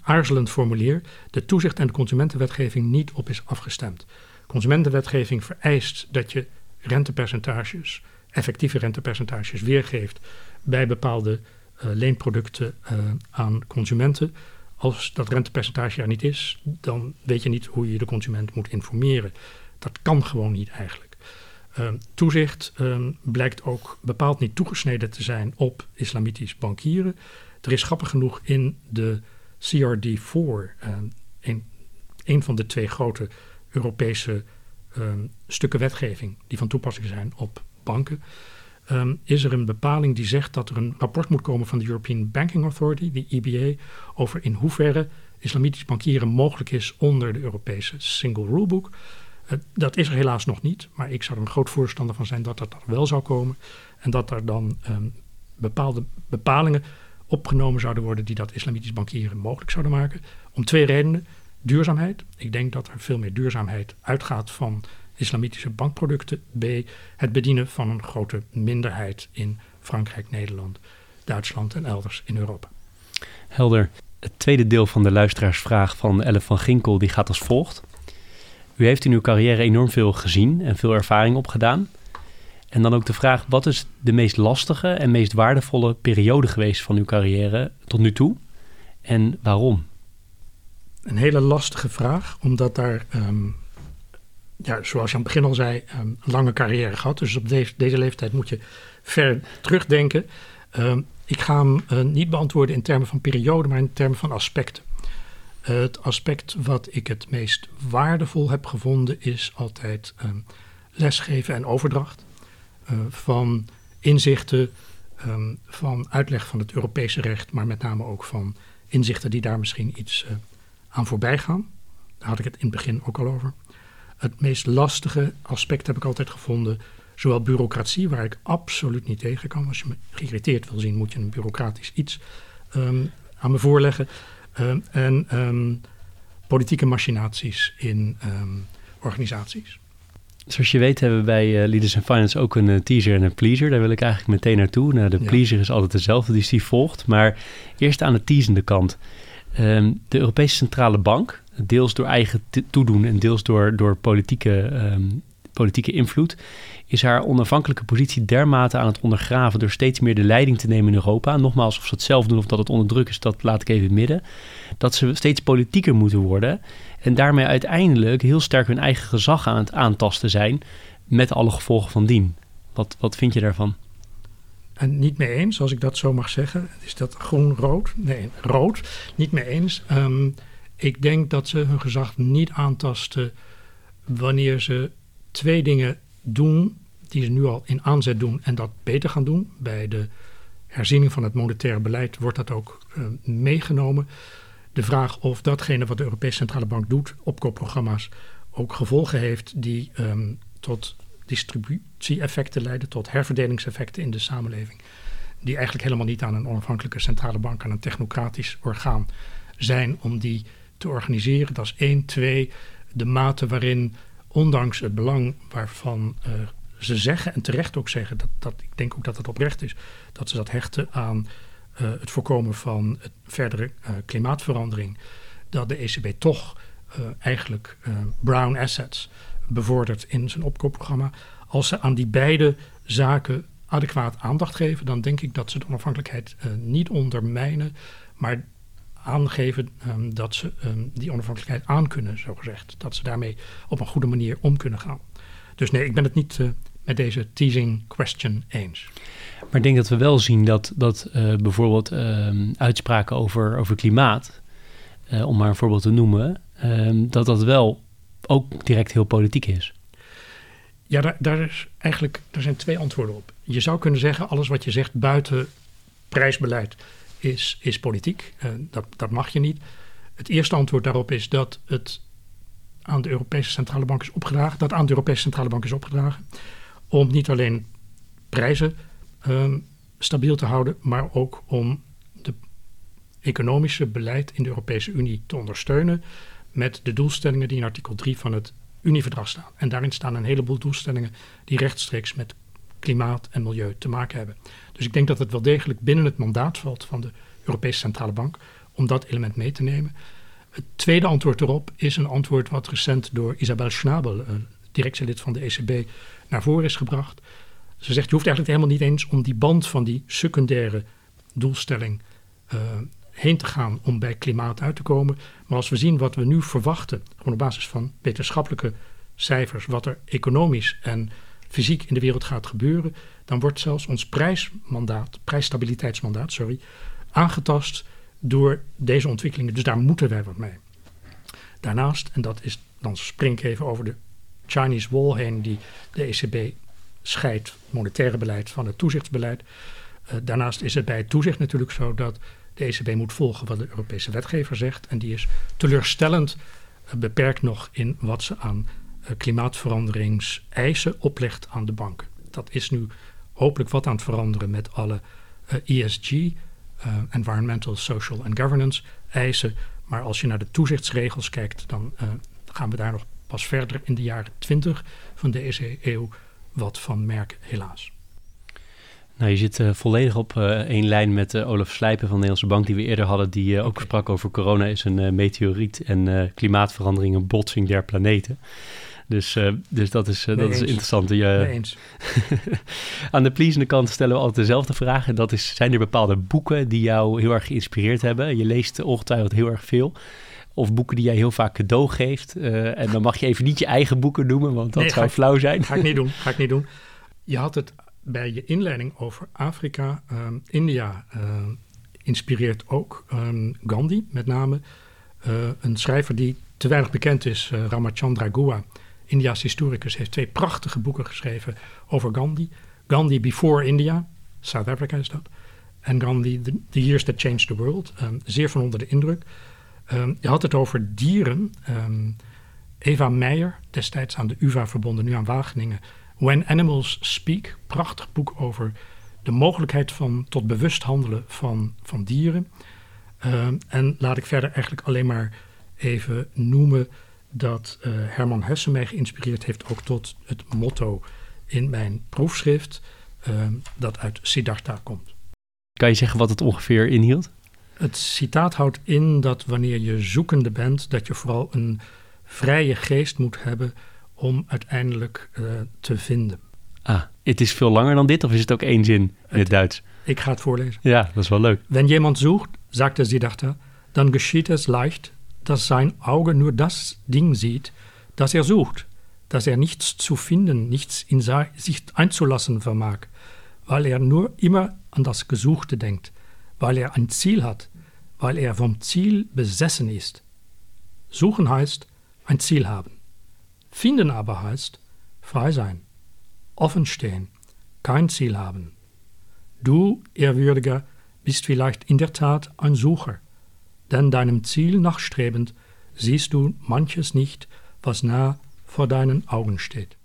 aarzelend formulier, de toezicht- en de consumentenwetgeving niet op is afgestemd. Consumentenwetgeving vereist dat je rentepercentages, effectieve rentepercentages, weergeeft bij bepaalde uh, leenproducten uh, aan consumenten. Als dat rentepercentage er niet is, dan weet je niet hoe je de consument moet informeren. Dat kan gewoon niet eigenlijk. Uh, toezicht ehm, blijkt ook bepaald niet toegesneden te zijn op islamitisch bankieren. Er is grappig genoeg in de CRD4, uh, een, van de twee grote Europese ehm, stukken wetgeving die van toepassing zijn op banken, ehm, is er een bepaling die zegt dat er een rapport moet komen van de European Banking Authority, de EBA, over in hoeverre islamitisch bankieren mogelijk is onder de Europese Single Rulebook. Uh, dat is er helaas nog niet, maar ik zou er een groot voorstander van zijn dat dat wel zou komen. En dat er dan bepaalde bepalingen opgenomen zouden worden die dat islamitisch bankieren mogelijk zouden maken. Om twee redenen. Duurzaamheid. Ik denk dat er veel meer duurzaamheid uitgaat van islamitische bankproducten. B. Het bedienen van een grote minderheid in Frankrijk, Nederland, Duitsland en elders in Europa. Helder. Het tweede deel van de luisteraarsvraag van Elle van Ginkel die gaat als volgt. U heeft in uw carrière enorm veel gezien en veel ervaring opgedaan. En dan ook de vraag, wat is de meest lastige en meest waardevolle periode geweest van uw carrière tot nu toe? En waarom? Een hele lastige vraag, omdat daar, um, ja, zoals je aan het begin al zei, um, een lange carrière gehad. Dus op deze, leeftijd moet je ver terugdenken. Um, ik ga hem uh, niet beantwoorden in termen van periode, maar in termen van aspecten. Het aspect wat ik het meest waardevol heb gevonden is altijd lesgeven en overdracht. Uh, van inzichten, um, van uitleg van het Europese recht, maar met name ook van inzichten die daar misschien iets uh, aan voorbij gaan. Daar had ik het in het begin ook al over. Het meest lastige aspect heb ik altijd gevonden, zowel bureaucratie, waar ik absoluut niet tegen kan. Als je me geïrriteerd wil zien, moet je een bureaucratisch iets um, aan me voorleggen. Um, en politieke machinaties in organisaties. Zoals je weet hebben we bij uh, Leaders in Finance ook een uh, teaser en een pleaser. Daar wil ik eigenlijk meteen naartoe. Nou, de ja. pleaser is altijd dezelfde, dus die volgt. Maar eerst aan de teasende kant. Um, de Europese Centrale Bank, deels door eigen toedoen en deels door, door politieke, um, politieke invloed, is haar onafhankelijke positie dermate aan het ondergraven door steeds meer de leiding te nemen in Europa. Nogmaals, of ze het zelf doen of dat het onder druk is, dat laat ik even midden. Dat ze steeds politieker moeten worden en daarmee uiteindelijk heel sterk hun eigen gezag aan het aantasten zijn met alle gevolgen van dien. Wat, wat vind je daarvan? En niet mee eens, als ik dat zo mag zeggen. Is dat groen-rood? Nee, rood. Niet mee eens. Um, ik denk dat ze hun gezag niet aantasten wanneer ze twee dingen doen die ze nu al in aanzet doen en dat beter gaan doen. Bij de herziening van het monetaire beleid wordt dat ook uh, meegenomen. De vraag of datgene wat de Europese Centrale Bank doet, opkoopprogramma's, ook gevolgen heeft die um, tot distributie-effecten leiden, tot herverdelingseffecten in de samenleving. Die eigenlijk helemaal niet aan een onafhankelijke centrale bank, aan een technocratisch orgaan zijn om die te organiseren. Dat is één. Twee, de mate waarin ondanks het belang waarvan uh, ze zeggen, en terecht ook zeggen, dat, dat, ik denk ook dat het oprecht is, dat ze dat hechten aan uh, het voorkomen van het verdere uh, klimaatverandering, dat de ECB toch eigenlijk brown assets bevordert in zijn opkoopprogramma. Als ze aan die beide zaken adequaat aandacht geven, dan denk ik dat ze de onafhankelijkheid niet ondermijnen, maar aangeven um, dat ze um, die onafhankelijkheid aan kunnen, zo gezegd. Dat ze daarmee op een goede manier om kunnen gaan. Dus nee, ik ben het niet met deze teasing question eens. Maar ik denk dat we wel zien dat, dat uh, bijvoorbeeld uh, uitspraken over, over klimaat, uh, om maar een voorbeeld te noemen, ehm, dat dat wel ook direct heel politiek is. Ja, daar, daar, is eigenlijk, daar zijn twee antwoorden op. Je zou kunnen zeggen, alles wat je zegt buiten prijsbeleid is, is politiek. Uh, dat, dat mag je niet. Het eerste antwoord daarop is dat het aan de Europese Centrale Bank is opgedragen, dat aan de Europese Centrale Bank is opgedragen, om niet alleen prijzen um, stabiel te houden, maar ook om de economische beleid in de Europese Unie te ondersteunen met de doelstellingen die in artikel 3 van het Unieverdrag staan. En daarin staan een heleboel doelstellingen die rechtstreeks met klimaat en milieu te maken hebben. Dus ik denk dat het wel degelijk binnen het mandaat valt van de Europese Centrale Bank om dat element mee te nemen. Het tweede antwoord erop is een antwoord wat recent door Isabel Schnabel, een directielid van de ECB, naar voren is gebracht. Ze zegt, je hoeft eigenlijk helemaal niet eens om die band van die secundaire doelstelling uh, heen te gaan om bij klimaat uit te komen. Maar als we zien wat we nu verwachten, gewoon op basis van wetenschappelijke cijfers, wat er economisch en fysiek in de wereld gaat gebeuren, dan wordt zelfs ons prijsmandaat, prijsstabiliteitsmandaat, sorry, aangetast door deze ontwikkelingen. Dus daar moeten wij wat mee. Daarnaast, en dat is, dan spring ik even over de Chinese wall heen die de ECB scheidt monetaire beleid van het toezichtsbeleid. Uh, daarnaast is het bij het toezicht natuurlijk zo dat de ECB moet volgen wat de Europese wetgever zegt. En die is teleurstellend uh, beperkt nog in wat ze aan uh, klimaatveranderingseisen oplegt aan de banken. Dat is nu hopelijk wat aan het veranderen met alle ESG, Environmental, Social and Governance eisen. Maar als je naar de toezichtsregels kijkt, dan gaan we daar nog pas verder in de jaren 20 van deze eeuw wat van merken, helaas. Nou, je zit uh, volledig op uh, één lijn met uh, Olaf Slijpen van de Nederlandse Bank, die we eerder hadden, die ook sprak over corona is een meteoriet en klimaatverandering een botsing der planeten. Dus, dus dat is, dat is interessant. Je, eens. aan de pleasende kant stellen we altijd dezelfde vraag. En dat is, zijn er bepaalde boeken die jou heel erg geïnspireerd hebben? Je leest ongetwijfeld heel erg veel. Of boeken die jij heel vaak cadeau geeft. en dan mag je even niet je eigen boeken noemen, want dat nee, zou ik, flauw zijn. Ga ik niet doen, ga ik niet doen. Je had het bij je inleiding over Afrika, um, India uh, inspireert ook um, Gandhi, met name. Uh, een schrijver die te weinig bekend is, uh, Ramachandra Gua, India's historicus, heeft twee prachtige boeken geschreven over Gandhi. Gandhi Before India, South Africa is dat. En Gandhi, The, the Years That Changed the World, um, zeer van onder de indruk. Je had het over dieren. Eva Meijer, destijds aan de UvA verbonden, nu aan Wageningen, When Animals Speak, prachtig boek over de mogelijkheid van tot bewust handelen van, van dieren. Uh, en laat ik verder eigenlijk alleen maar even noemen dat uh, Herman Hesse mij geïnspireerd heeft ook tot het motto in mijn proefschrift dat uit Siddhartha komt. Kan je zeggen wat het ongeveer inhield? Het citaat houdt in dat wanneer je zoekende bent, dat je vooral een vrije geest moet hebben om uiteindelijk uh, te vinden. Ah, het is veel langer dan dit of is het ook één zin in het, het Duits? Ik ga het voorlezen. Ja, dat is wel leuk. Wenn jemand sucht, sagte Siddhartha, dann geschieht es leicht, dass sein Auge nur das Ding sieht, das er sucht, dass er nichts zu finden, nichts in sich einzulassen vermag, weil er nur immer an das Gesuchte denkt, weil er ein Ziel hat, weil er vom Ziel besessen ist. Suchen heißt ein Ziel haben. Finden aber heißt frei sein, offen stehen, kein Ziel haben. Du, Ehrwürdiger, bist vielleicht in der Tat ein Sucher, denn deinem Ziel nachstrebend siehst du manches nicht, was nah vor deinen Augen steht.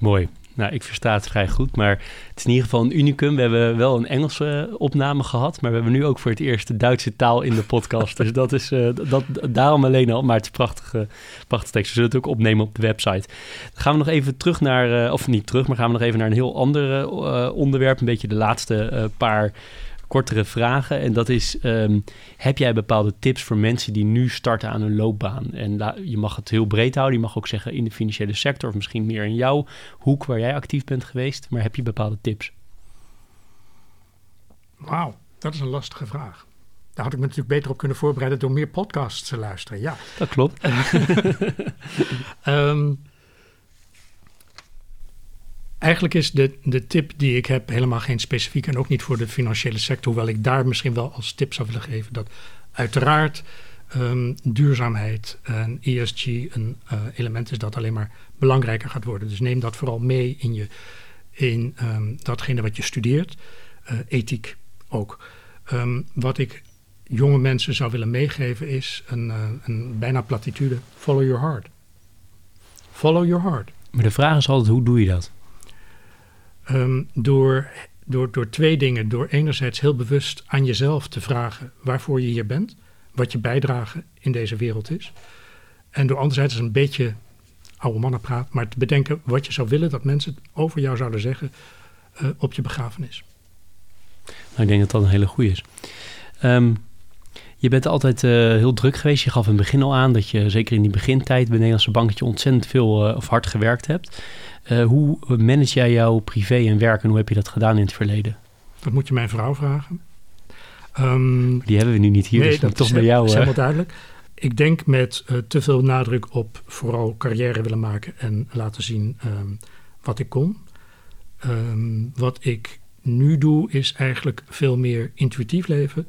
Mooi. Nou, ik versta het vrij goed, maar het is in ieder geval een unicum. We hebben wel een Engelse opname gehad, maar we hebben nu ook voor het eerst de Duitse taal in de podcast. dus dat is uh, dat, daarom alleen al, maar het is prachtige, prachtige tekst. We zullen het ook opnemen op de website. Dan gaan we nog even terug naar, uh, of niet terug, maar gaan we nog even naar een heel ander uh, onderwerp. Een beetje de laatste paar kortere vragen. En dat is, um, heb jij bepaalde tips voor mensen die nu starten aan hun loopbaan? En la, je mag het heel breed houden. Je mag ook zeggen in de financiële sector of misschien meer in jouw hoek waar jij actief bent geweest. Maar heb je bepaalde tips? Wauw, dat is een lastige vraag. Daar had ik me natuurlijk beter op kunnen voorbereiden door meer podcasts te luisteren. Ja, dat klopt. um, Eigenlijk is de, de tip die ik heb helemaal geen specifiek en ook niet voor de financiële sector, hoewel ik daar misschien wel als tip zou willen geven dat uiteraard um, duurzaamheid en ESG een uh, element is dat alleen maar belangrijker gaat worden. Dus neem dat vooral mee in, je, in um, datgene wat je studeert, uh, ethiek ook. Um, wat ik jonge mensen zou willen meegeven is een, uh, een bijna platitude: follow your heart. Follow your heart. Maar de vraag is altijd: hoe doe je dat? Um, door, door, door twee dingen. Door enerzijds heel bewust aan jezelf te vragen waarvoor je hier bent, wat je bijdrage in deze wereld is. En door anderzijds een beetje oude mannenpraat, maar te bedenken wat je zou willen dat mensen over jou zouden zeggen uh, op je begrafenis. Nou, ik denk dat dat een hele goede is. Um, je bent altijd uh, heel druk geweest. Je gaf in het begin al aan dat je zeker in die begintijd bij Nederlandse Bank dat je ontzettend veel uh, of hard gewerkt hebt. Uh, hoe manage jij jouw privé en werk en hoe heb je dat gedaan in het verleden? Dat moet je mijn vrouw vragen. Um, die hebben we nu niet hier, nee, dus dat toch is, bij jou. is uh, helemaal duidelijk. Ik denk met te veel nadruk op vooral carrière willen maken en laten zien um, wat ik kon. Um, wat ik nu doe is eigenlijk veel meer intuïtief leven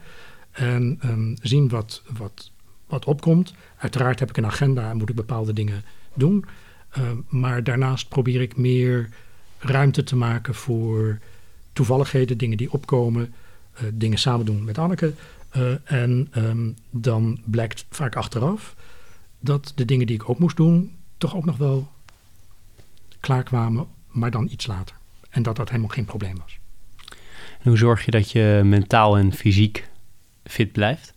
en zien wat, wat, wat opkomt. Uiteraard heb ik een agenda en moet ik bepaalde dingen doen. maar daarnaast probeer ik meer ruimte te maken voor toevalligheden, dingen die opkomen, dingen samen doen met Anneke. en ehm, dan blijkt vaak achteraf dat de dingen die ik ook moest doen, toch ook nog wel klaarkwamen, maar dan iets later. En dat dat helemaal geen probleem was. En hoe zorg je dat je mentaal en fysiek fit blijft?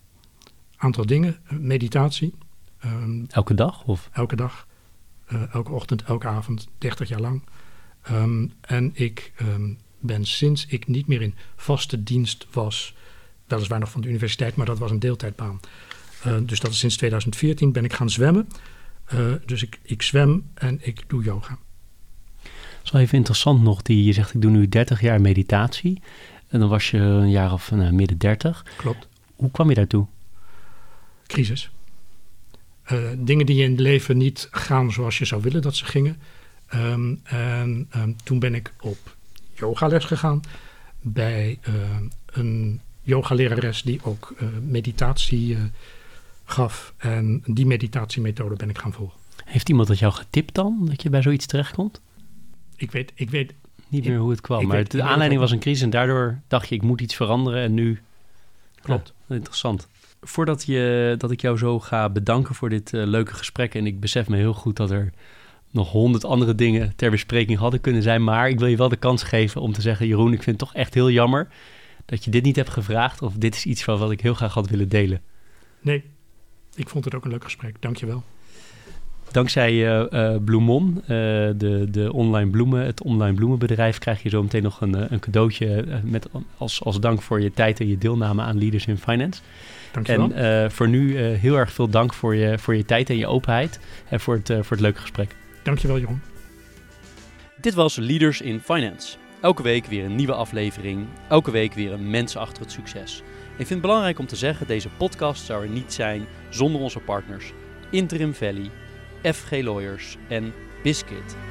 Aantal dingen. Meditatie. Ehm, elke dag? Of? Elke dag. Uh, elke ochtend, elke avond, 30 jaar lang. Ehm, en ik um, ben sinds ik niet meer in vaste dienst was, weliswaar nog van de universiteit, maar dat was een deeltijdbaan. Uh, dus dat is sinds 2014 ben ik gaan zwemmen. Uh, dus ik, ik zwem en ik doe yoga. Dat is wel even interessant nog, die, je zegt ik doe nu 30 jaar meditatie. En dan was je een jaar of nou, midden 30. Klopt. Hoe kwam je daartoe? Crisis. Uh, dingen die in het leven niet gaan zoals je zou willen dat ze gingen. Um, en um, toen ben ik op yogales gegaan bij uh, een yogalerares die ook uh, meditatie gaf. En die meditatiemethode ben ik gaan volgen. Heeft iemand dat jou getipt dan, dat je bij zoiets terechtkomt? Ik weet, ik weet niet meer hoe het kwam. Maar de aanleiding was een crisis en daardoor dacht je, ik moet iets veranderen en nu... Klopt. Interessant. Voordat je, dat ik jou zo ga bedanken voor dit uh, leuke gesprek... en ik besef me heel goed dat er nog honderd andere dingen ter bespreking hadden kunnen zijn... maar ik wil je wel de kans geven om te zeggen... Jeroen, ik vind het toch echt heel jammer dat je dit niet hebt gevraagd... of dit is iets van wat ik heel graag had willen delen. Nee, ik vond het ook een leuk gesprek. Dank je wel. Dankzij uh, Bloemon, uh, de, de online bloemen, het online bloemenbedrijf, krijg je zo meteen nog een, een cadeautje met, als, als dank voor je tijd en je deelname aan Leaders in Finance. Dankjewel. En voor nu heel erg veel dank voor je, voor je tijd en je openheid en voor het, voor het leuke gesprek. Dankjewel, Jeroen. Dit was Leaders in Finance. Elke week weer een nieuwe aflevering. Elke week weer een mens achter het succes. Ik vind het belangrijk om te zeggen, deze podcast zou er niet zijn zonder onze partners. Interim Valley, FG Lawyers en Biscuit.